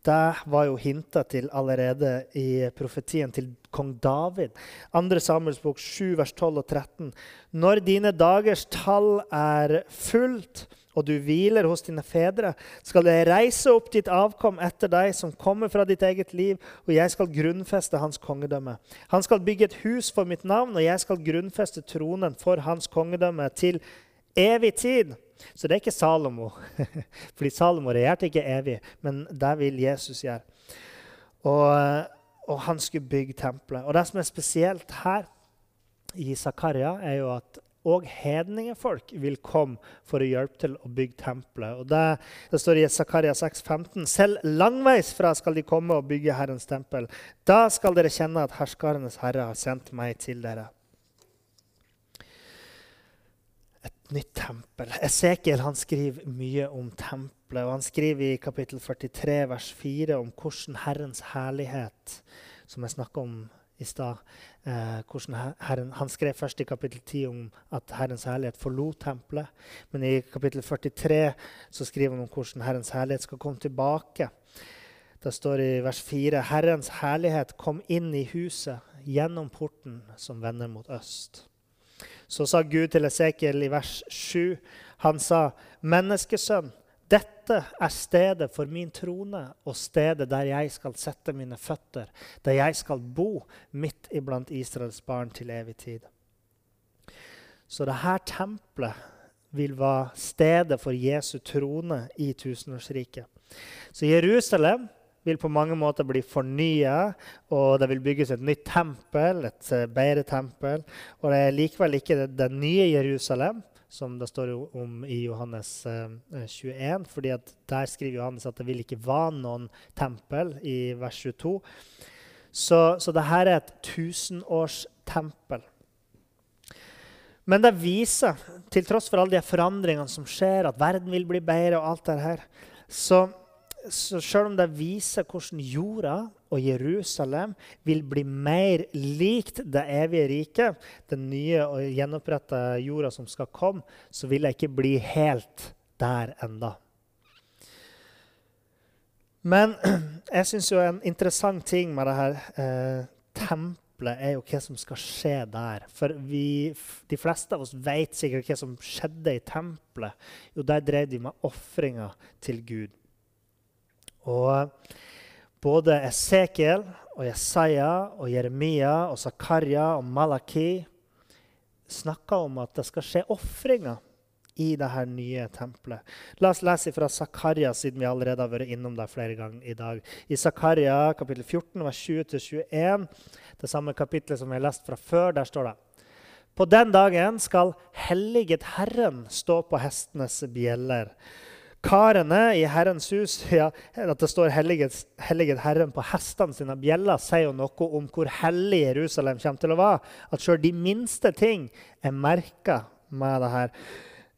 Speaker 1: det var jo hinta til allerede i profetien til kong David. 2. Samuels bok 7, vers 12 og 13. Når dine dagers tall er fullt, og du hviler hos dine fedre, skal jeg reise opp ditt avkom etter deg, som kommer fra ditt eget liv, og jeg skal grunnfeste hans kongedømme. Han skal bygge et hus for mitt navn, og jeg skal grunnfeste tronen for hans kongedømme til evig tid. Så det er ikke Salomo. Fordi Salomo regjerte ikke evig, men det vil Jesus gjøre. Og, og, han skulle bygge tempelet. Og det som er spesielt her i Zakaria, er jo at og hedningefolk vil komme for å hjelpe til å bygge tempelet. Og det, det står i Zakaria 6,15.: Selv langveis fra skal de komme og bygge Herrens tempel. Da skal dere kjenne at herskarenes herre har sendt meg til dere. Et nytt tempel. Esekiel han skriver mye om tempelet. og Han skriver i kapittel 43, vers 4 om hvordan Herrens herlighet, som jeg snakka om i stad. Eh, han skrev først i kapittel 10 om at Herrens herlighet forlot tempelet. Men i kapittel 43 så skriver han om hvordan Herrens herlighet skal komme tilbake. Det står i vers 4.: Herrens herlighet kom inn i huset gjennom porten som vender mot øst. Så sa Gud til Esekiel i vers 7. Han sa, 'Menneskesønn, dette er stedet for min trone og stedet der jeg skal sette mine føtter, der jeg skal bo midt iblant Israels barn til evig tid. Så dette tempelet vil være stedet for Jesu trone i tusenårsriket. Så Jerusalem vil på mange måter bli fornya, og det vil bygges et nytt tempel, et eh, bedre tempel. Og det er likevel ikke det, det nye Jerusalem, som det står om i Johannes eh, 21. fordi Der skriver Johannes at det vil ikke være noen tempel i vers 22. Så, så dette er et tusenårstempel. Men det viser, til tross for alle de forandringene som skjer, at verden vil bli bedre, og alt det her, så så selv om det viser hvordan jorda og Jerusalem vil bli mer likt det evige riket, den nye og gjenoppretta jorda som skal komme, så vil det ikke bli helt der enda. Men jeg syns jo en interessant ting med det her eh, tempelet er jo hva som skal skje der. For vi, de fleste av oss vet sikkert hva som skjedde i tempelet. Jo, der drev de med ofringer til Gud. Og både Esekiel og Jesaja og Jeremia og Zakaria og Malaki snakker om at det skal skje ofringer i dette nye tempelet. La oss lese fra Zakaria, siden vi allerede har vært innom det flere ganger i dag. I Zakaria kapittel 14, vers 20-21, det samme kapittelet som vi har lest fra før, der står det På den dagen skal helliget Herren stå på hestenes bjeller. Karene i Herrens hus, ja, at det står 'helliget, Herren' på hestene sine bjeller, sier jo noe om hvor hellig Jerusalem kommer til å være. At sjøl de minste ting er merka med det her.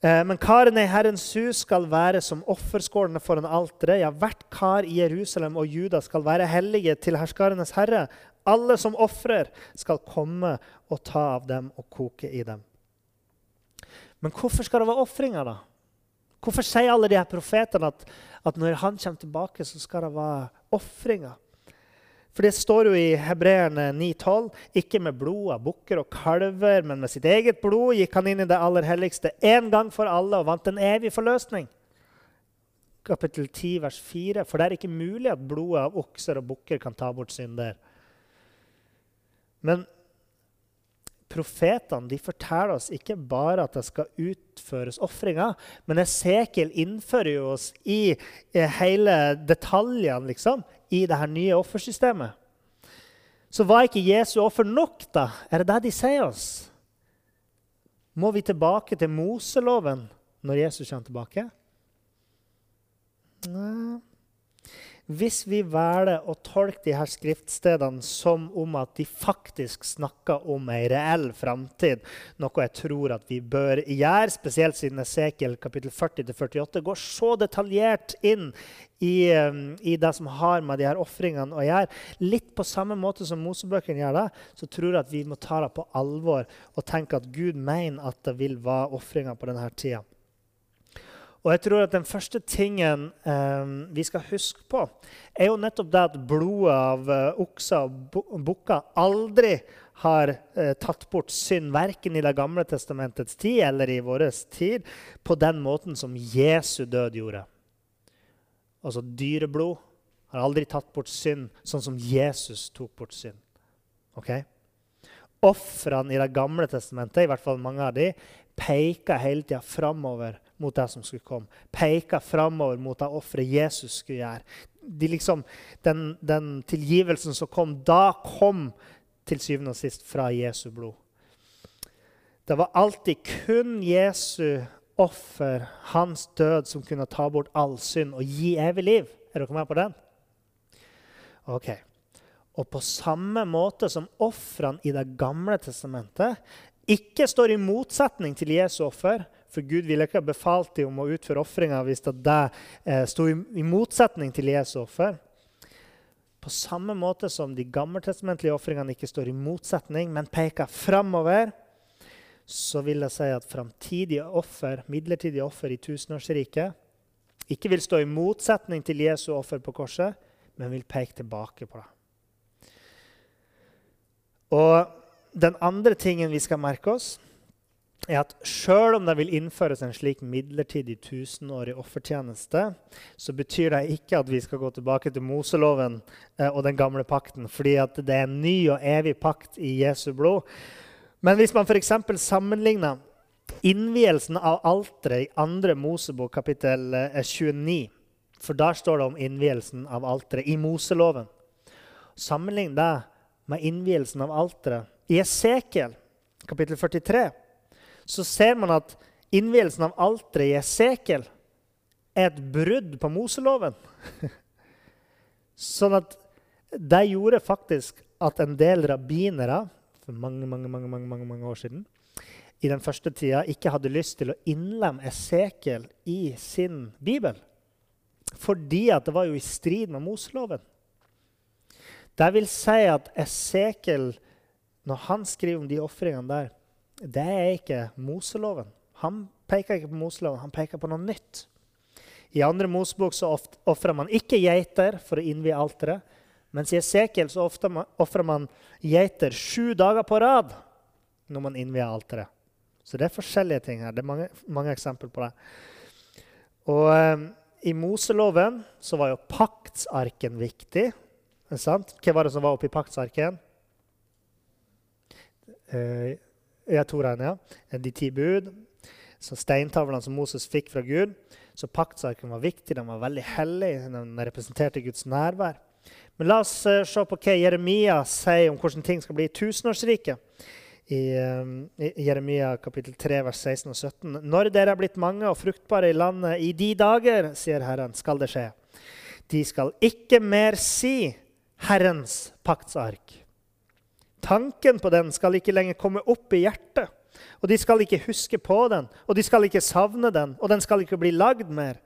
Speaker 1: Eh, men karene i Herrens hus skal være som offerskålene foran alteret. Ja, hvert kar i Jerusalem og Juda skal være hellige til herskarenes herre. Alle som ofrer, skal komme og ta av dem og koke i dem. Men hvorfor skal det være ofringer, da? Hvorfor sier alle de her profetene at, at, når han kommer tilbake, så skal det være ofringer? For det står jo i Hebreerne 9,12.: Ikke med blod av bukker og kalver, men med sitt eget blod gikk han inn i det aller helligste én gang for alle og vant en evig forløsning. Kapittel 10, vers 4. For det er ikke mulig at blodet av okser og bukker kan ta bort synder. Men profetene de forteller oss ikke bare at det skal utføres ofringer, men Esekiel innfører jo oss i hele detaljene liksom, i det her nye offersystemet. Så var ikke Jesu offer nok, da? Er det det de sier oss? Må vi tilbake til Moseloven når Jesus kommer tilbake? Nei. Hvis vi velger å tolke de her skriftstedene som om at de faktisk snakker om ei reell framtid, noe jeg tror at vi bør gjøre, spesielt siden Esekiel kapittel 40-48 går så detaljert inn i, um, i, det som har med de her ofringene å gjøre, litt på samme måte som Mosebøkene gjør det, så tror jeg at vi må ta det på alvor og tenke at Gud mener at det vil være ofringer på denne tida. Og jeg tror at Den første tingen eh, vi skal huske på, er jo nettopp det at blodet av eh, okser og bukker aldri har eh, tatt bort synd, verken i Det gamle testamentets tid eller i vår tid, på den måten som Jesu død gjorde. Altså dyreblod har aldri tatt bort synd sånn som Jesus tok bort synd. Okay? Ofrene i Det gamle testamentet, i hvert fall mange av de, peker hele tida framover mot det som skulle komme. Peka framover mot det offeret Jesus skulle gjøre. De liksom, den, den, tilgivelsen som kom da, kom til syvende og sist fra Jesu blod. Det var alltid kun Jesu offer, hans død, som kunne ta bort all synd og gi evig liv. Er dere med på den? Ok. Og på samme måte som ofrene i Det gamle testamentet ikke står i motsetning til Jesu offer, for Gud ville ikke ha befalt dem om å utføre ofringer hvis det eh, sto i, motsetning til Jesu offer. På samme måte som de gammeltestamentlige ofringene ikke står i motsetning, men peker framover, så vil jeg si at framtidige offer, midlertidige offer i tusenårsriket ikke vil stå i motsetning til Jesu offer på korset, men vil peke tilbake på det. Og den andre tingen vi skal merke oss, er at selv om det vil innføres en slik midlertidig tusenårig offertjeneste, så betyr det ikke at vi skal gå tilbake til Moseloven eh, og den gamle pakten, fordi det er en ny og evig pakt i Jesu blod. Men hvis man f.eks. sammenligner innvielsen av alteret i 2. Mosebok kapittel 29 eh, For der står det om innvielsen av alteret i Moseloven. Sammenlign det med innvielsen av alteret i Esekiel kapittel 43. Så ser man at innvielsen av alteret i Esekiel er et brudd på Moseloven. sånn at det gjorde faktisk at en del rabbinere for mange, mange, mange, mange, mange, år siden i den første tida ikke hadde lyst til å innlemme Esekiel i sin bibel. Fordi at det var jo i strid med Moseloven. Det vil si at Esekiel, når han skriver om de ofringene der, det er ikke Moseloven. Han peker ikke på Moseloven, han peker på noe nytt. I andre Mosebok så ofrer man ikke geiter for å innvie alteret. Mens i Esekiel så ofrer man geiter sju dager på rad når man innvier alteret. Så det er forskjellige ting her. Det er mange, mange eksempler på det. Og eh, I Moseloven så var jo paktsarken viktig. Sant? Hva var det som var oppi paktsarken? Eh, ja, Toraen, ja. De ti bud. Så Steintavlene som Moses fikk fra Gud. Så paktsarken var viktig. Den var veldig hellig. Den representerte Guds nærvær. Men la oss uh, se på hva Jeremia sier om hvordan ting skal bli i tusenårsriket. I, um, I, Jeremia kapittel 3, vers 16 og 17. Når dere er blitt mange og fruktbare i landet i de dager, sier Herren, skal det skje. De skal ikke mer si Herrens paktsark. Tanken på den skal ikke lenger komme opp i hjertet. Og de skal ikke huske på den, og de skal ikke savne den, og den skal ikke bli lagd mer.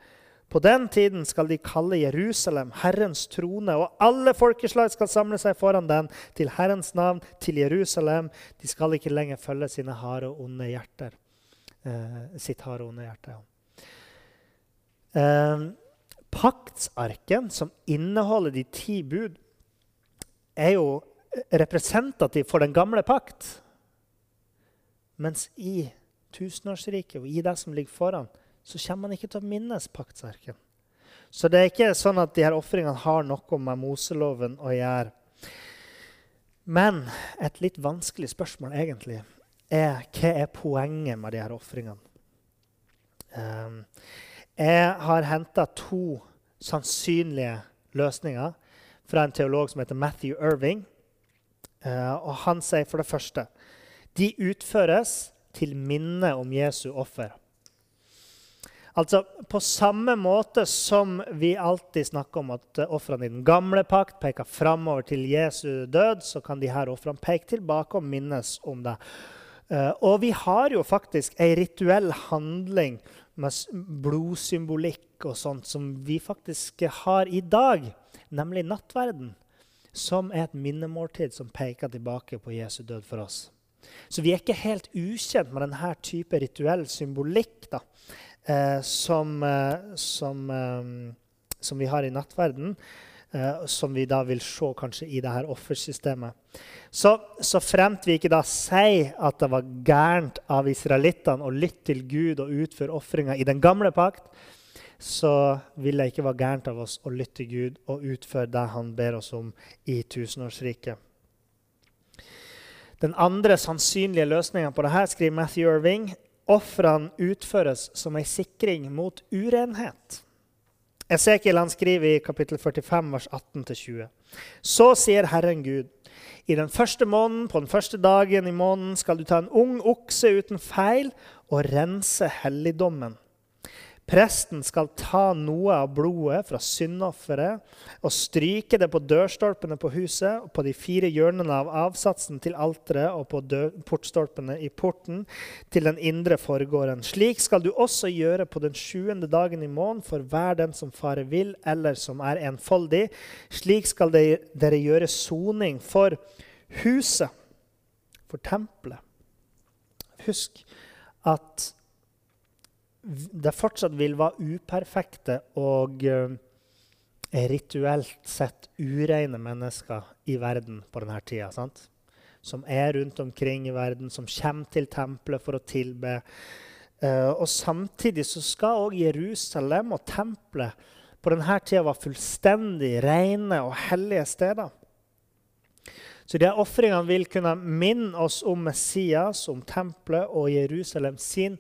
Speaker 1: På den tiden skal de kalle Jerusalem Herrens trone, og alle folkeslag skal samle seg foran den til Herrens navn, til Jerusalem. De skal ikke lenger følge sine harde og onde hjerter. Eh, sitt harde og onde hjerte. Eh, paktsarken, som inneholder de ti bud, er jo representativ for den gamle pakt. Mens i tusenårsriket og i det som ligger foran, så kommer man ikke til å minnes paktsarken. Så det er ikke sånn at de her ofringene har noe med Moseloven å gjøre. Men et litt vanskelig spørsmål egentlig er hva er poenget med de her ofringene? Um, jeg har henta to sannsynlige løsninger fra en teolog som heter Matthew Irving. Uh, og han sier for det første de utføres til minne om Jesu offer. Altså, På samme måte som vi alltid snakker om at ofrene i den gamle pakt peker framover til Jesu død, så kan de her ofrene peke tilbake og minnes om det. Uh, og vi har jo faktisk ei rituell handling med blodsymbolikk og sånt som vi faktisk har i dag, nemlig nattverden, som er et minnemåltid som peker tilbake på Jesu død for oss. Så vi er ikke helt ukjent med denne type rituell symbolikk. da eh, som, eh, som, eh, som, vi har i nattverden, eh, som vi da vil se kanskje i dette offersystemet. Så, så fremt vi ikke da sier at det var gærent av israelittene å lytte til Gud og utføre ofringer i den gamle pakt, så vil det ikke være gærent av oss å lytte til Gud og utføre det han ber oss om i tusenårsriket. Den andre sannsynlige løsninga på dette skriver Matthew Irving, Ofrene utføres som ei sikring mot urenhet. Esekiel han skriver i kapittel 45, vers 18-20. Så sier Herren Gud, I den første måneden, på den første dagen i måneden skal du ta en ung okse uten feil og rense helligdommen. Presten skal ta noe av blodet fra syndofferet og stryke det på dørstolpene på huset og på de fire hjørnene av avsatsen til alteret og på portstolpene i porten til den indre forgården. Slik skal du også gjøre på den sjuende dagen i måneden for hver den som fare vil, eller som er enfoldig. Slik skal dere gjøre soning for huset, for tempelet. Husk at det fortsatt vil være uperfekte og uh, rituelt sett ureine mennesker i verden på denne tida. Sant? Som er rundt omkring i verden, som kommer til tempelet for å tilbe. Uh, og Samtidig så skal òg Jerusalem og tempelet på denne tida være fullstendig rene og hellige steder. Så de ofringene vil kunne minne oss om Messias, om tempelet og Jerusalem sin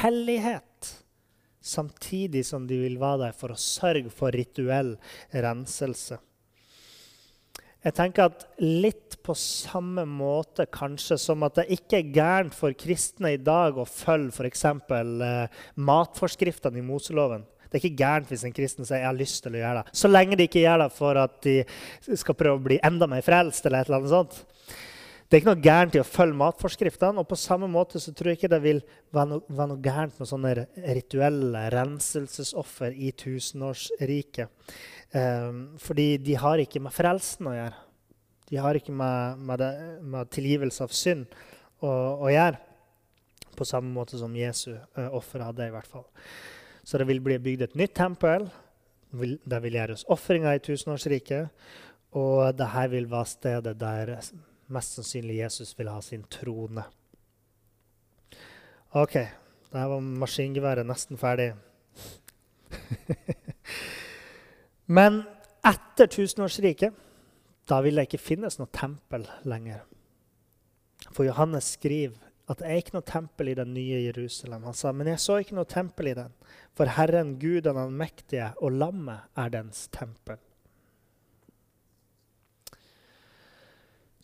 Speaker 1: hellighet samtidig som de vil være der for å sørge for rituell renselse. Jeg tenker at Litt på samme måte kanskje som at det ikke er gærent for kristne i dag å følge f.eks. Eh, matforskriftene i Moseloven. Det er ikke gærent hvis en kristen sier jeg har lyst til å gjøre det. Så lenge de ikke gjør det for at de skal prøve å bli enda mer frelst. eller et eller annet sånt. Det er ikke noe gærent i å følge matforskriftene. Og på samme måte så tror jeg ikke det vil være noe, være noe gærent med sånne rituelle renselsesoffer i tusenårsriket. Um, fordi de har ikke med frelsen å gjøre. De har ikke med, med, det, med tilgivelse av synd å, å, gjøre. På samme måte som Jesu uh, offer hadde, i hvert fall. Så det vil bli bygd et nytt tempel. Det vil gjøres ofringer i tusenårsriket. Og dette vil være stedet der mest sannsynlig Jesus vil ha sin trone. OK, der var maskingeværet nesten ferdig. Men etter tusenårsriket da vil det ikke finnes noe tempel lenger. For Johannes skriver at det er ikke noe tempel i den nye Jerusalem. Han sa, men jeg så ikke noe tempel i den, for Herren, Gud den mektige, og lammet er dens tempel.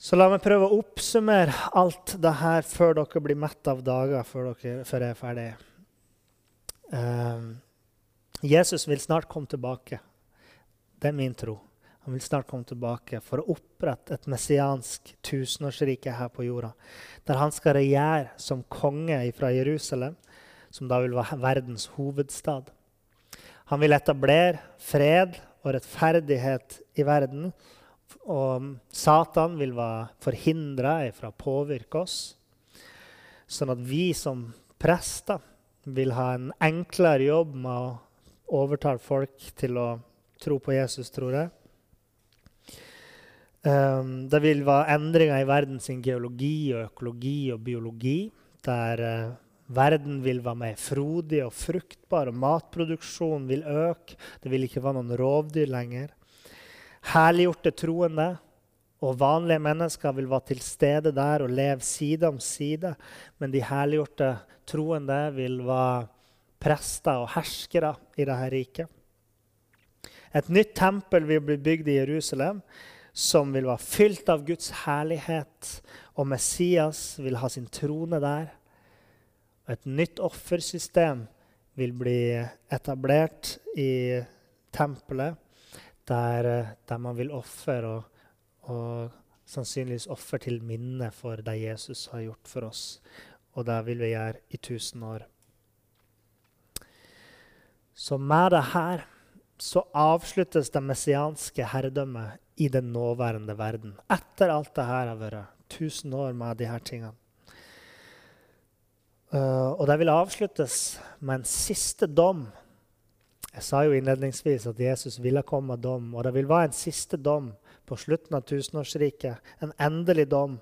Speaker 1: Så la meg prøve å oppsummere alt det her før dere blir mett av dager, før, dere, før jeg er ferdig. Um, Jesus vil snart komme tilbake. Det er min tro. Han vil snart komme tilbake for å opprette et messiansk tusenårsrike her på jorda. Der han skal regjere som konge fra Jerusalem, som da vil være verdens hovedstad. Han vil etablere fred og rettferdighet i verden og Satan vil være forhindra fra å påvirke oss. Sånn at vi som prester vil ha en enklere jobb med å overtale folk til å tro på Jesus, tror jeg. Um, det vil være endringer i verdens geologi og økologi og biologi. Der uh, verden vil være mer frodig og fruktbar, og matproduksjonen vil øke. Det vil ikke være noen rovdyr lenger. Herliggjorte troende og vanlige mennesker vil være til stede der og leve side om side. Men de herliggjorte troende vil være prester og herskere i dette riket. Et nytt tempel vil bli bygd i Jerusalem, som vil være fylt av Guds herlighet. Og Messias vil ha sin trone der. Et nytt offersystem vil bli etablert i tempelet der, eh, der man vil ofre og, og, sannsynligvis ofre til minne for det Jesus har gjort for oss. Og det vil vi gjøre i tusen år. Så med det her så avsluttes det messianske herredømmet i den nåværende verden. Etter alt det her har vært tusen år med de her tingene. Uh, og det vil avsluttes med en siste dom jeg sa jo innledningsvis at Jesus ville komme med dom, og det vil være en siste dom på slutten av tusenårsriket. En endelig dom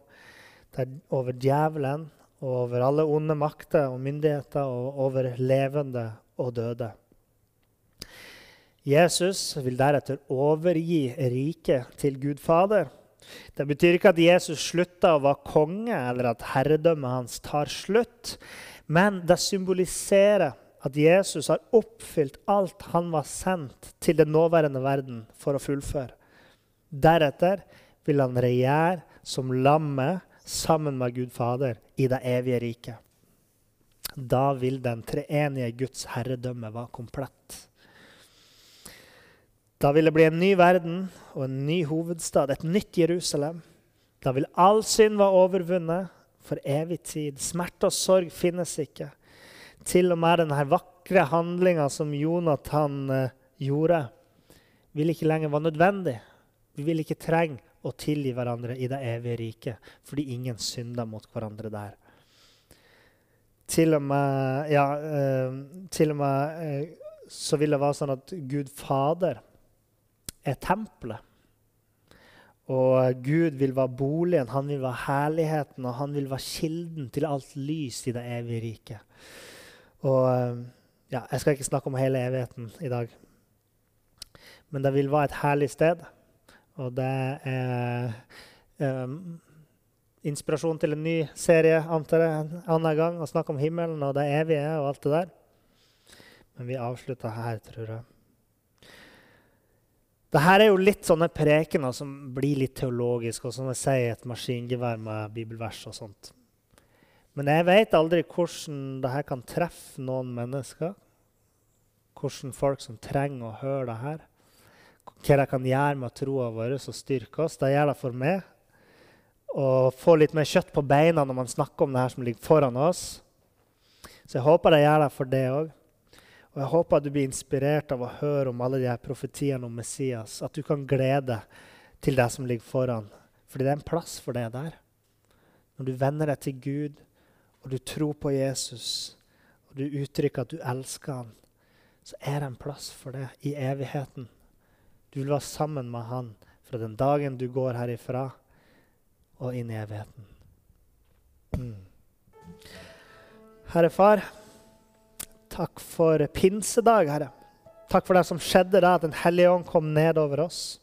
Speaker 1: over djevelen og over alle onde makter og myndigheter og over levende og døde. Jesus vil deretter overgi riket til Gud Fader. Det betyr ikke at Jesus slutter å være konge, eller at herredømmet hans tar slutt, men det symboliserer at Jesus har oppfylt alt han var sendt til den nåværende verden for å fullføre. Deretter vil han regjere som lammet sammen med Gud Fader i det evige riket. Da vil den treenige Guds herredømme være komplett. Da vil det bli en ny verden og en ny hovedstad, et nytt Jerusalem. Da vil all synd være overvunnet for evig tid. Smerte og sorg finnes ikke. Til og med denne vakre handlinga som Jonathan eh, gjorde, vil ikke lenger være nødvendig. Vi vil ikke trenge å tilgi hverandre i det evige riket, fordi ingen synder mot hverandre der. Til og med, ja, eh, til og med eh, så vil det være sånn at Gud Fader er tempelet. Og Gud vil være boligen, han vil være herligheten, og han vil være kilden til alt lys i det evige riket. Og eh, ja, Jeg skal ikke snakke om hele evigheten i dag. Men det vil være et herlig sted. Og det er um, inspirasjon til en ny serie antar jeg, en annen gang. Å snakke om himmelen og det evige og alt det der. Men vi avslutter her, tror jeg. Dette er jo litt sånne prekener som blir litt teologiske, og som jeg sier, et maskingevær med bibelvers og sånt. Men jeg vet aldri hvordan dette kan treffe noen mennesker. Hvordan folk som trenger å høre det her. Hva det kan gjøre med troa vår og styrke oss. Det gjør det for meg. Å få litt mer kjøtt på beina når man snakker om det her som ligger foran oss. Så jeg håper det gjør det for det òg. Og Jeg håper at du blir inspirert av å høre om alle de her profetiene om Messias. At du kan glede til det som ligger foran. Fordi det er en plass for det der. Når du venner deg til Gud, og du tror på Jesus, og du uttrykker at du elsker han, så er det en plass for det i evigheten. Du vil være sammen med han fra den dagen du går herifra, og inn i evigheten. Mm. Herre Far, Takk for pinsedag, Herre. Takk for det som skjedde da, at Den hellige ånd kom ned over oss.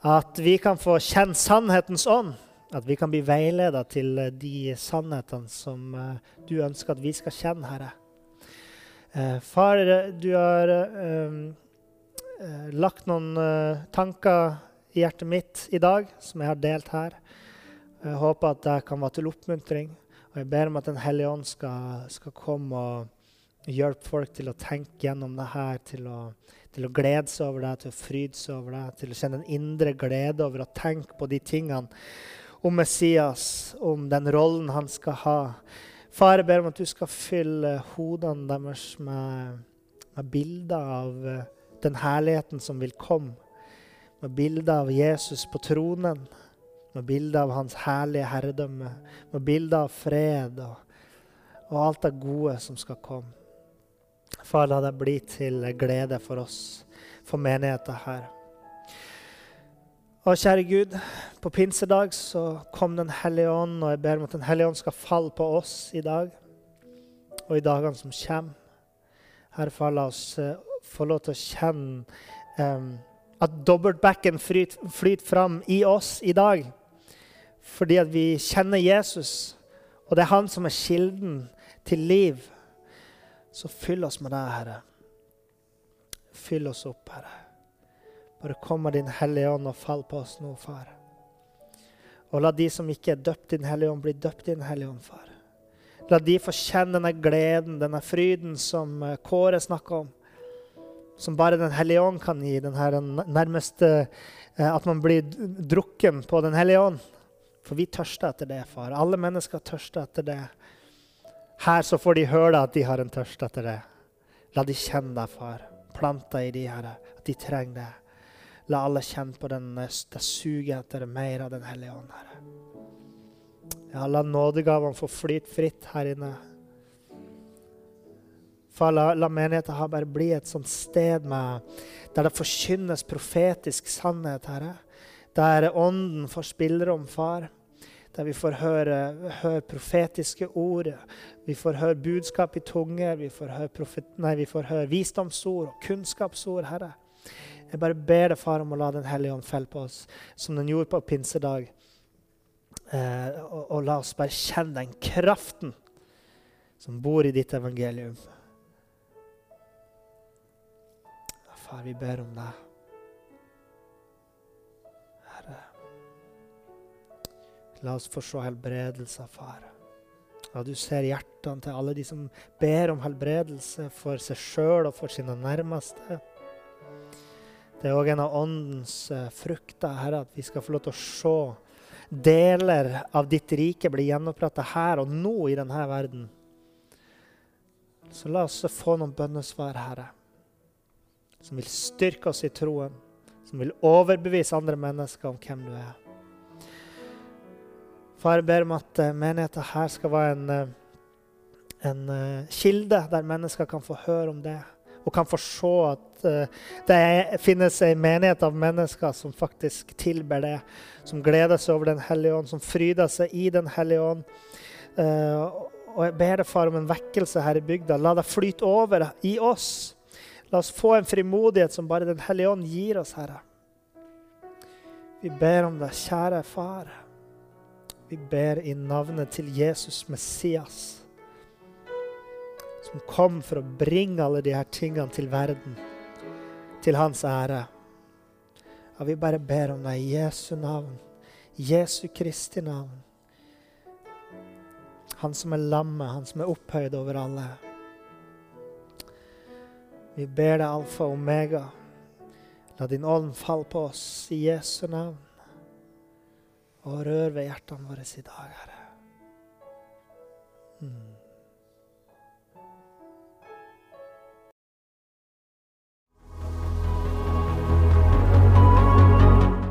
Speaker 1: At vi kan få kjenne sannhetens ånd. At vi kan bli veileda til de sannhetene som eh, du ønsker at vi skal kjenne, Herre. Eh, far, du har uh, lagt noen tanker i hjertet mitt i dag som jeg har delt her. Jeg håper at det kan være til oppmuntring. Og jeg ber om at Den hellige ånd skal, skal komme og hjelpe folk til å tenke gjennom det her, til å, til å glede seg over det, til å fryde seg over det, til å kjenne en indre glede over å tenke på de tingene om Messias, om den rollen han skal ha. Far, jeg ber om at du skal fylle hodene deres med, med bilder av eh, den herligheten som vil komme. Med bilder av Jesus på tronen, med bilder av hans herlige herredømme, med bilder av fred og, og alt det gode som skal komme. Far, la det bli til glede for oss, for menigheten her. Og kjære Gud, på pinsedag så kom Den hellige ånd, og jeg ber om at Den hellige ånd skal falle på oss i dag og i dagene som kommer. Herre, far, la oss uh, få lov til å kjenne um, at dobbeltbacken flyter flyt fram i oss i dag. Fordi at vi kjenner Jesus, og det er han som er kilden til liv. Så fyll oss med deg, Herre. Fyll oss opp, Herre. Bare kom med Din Hellige Ånd og fall på oss nå, far. Og la de som ikke er døpt i Den hellige ånd, bli døpt i Den hellige ånd, far. La de få kjenne denne gleden, denne fryden som eh, Kåre snakker om. Som bare Den hellige ånd kan gi. Den her nærmeste eh, At man blir drukken på Den hellige ånd. For vi tørster etter det, far. Alle mennesker tørster etter det. Her så får de høre at de har en tørst etter det. La de kjenne deg, far. Planta i de, Herre, at de trenger det. La alle kjenne på den, det suget etter mer av Den hellige ånd, Herre. Ja, la nådegavene få flyte fritt her inne. Far, la, la menigheten bare bli et sånt sted med, der det forkynnes profetisk sannhet, Herre. Der Ånden får spillerom, far der vi får høre, høre, profetiske ord, vi får høre budskap i tunge, vi får høre, profet, nei, vi får høre visdomsord og kunnskapsord, Herre. Jeg bare ber deg, far, om å la Den hellige ånd felle på oss, som den gjorde på pinsedag. Eh, og, og, la oss bare kjenne den kraften som bor i ditt evangelium. Far, vi ber om deg. Herre. La oss få se helbredelser, far. Ja, du ser hjertene til alle de som ber om helbredelse for seg sjøl og for sine nærmeste. Det er òg en av åndens uh, frukter, Herre, at vi skal få lov til å se deler av ditt rike bli gjenoppretta her og nå i denne verden. Så la oss få noen bønnesvar, Herre, som vil styrke oss i troen, som vil overbevise andre mennesker om hvem du er. Far, jeg ber om at uh, menigheten her skal være en, uh, en kilde der mennesker kan få høre om det. Og kan få se at det er, finnes en menighet av mennesker som faktisk tilber det. Som gleder seg over Den hellige ånd, som fryder seg i Den hellige ånd. og jeg ber deg, far, om en vekkelse her i bygda. La det flyte over i oss. La oss få en frimodighet som bare Den hellige ånd gir oss, Herre. Vi ber om det, kjære far. Vi ber i navnet til Jesus Messias, som kom for å bringe alle de her tingene til verden, til hans ære. Ja, vi bare ber om deg i Jesu navn, Jesu Kristi navn. Han som er lammet, han som er opphøyd over alle. Vi ber deg, alfa og omega. La din ånd falle på oss i Jesu navn og rør ved hjertene våre i dag, Herre. Mm.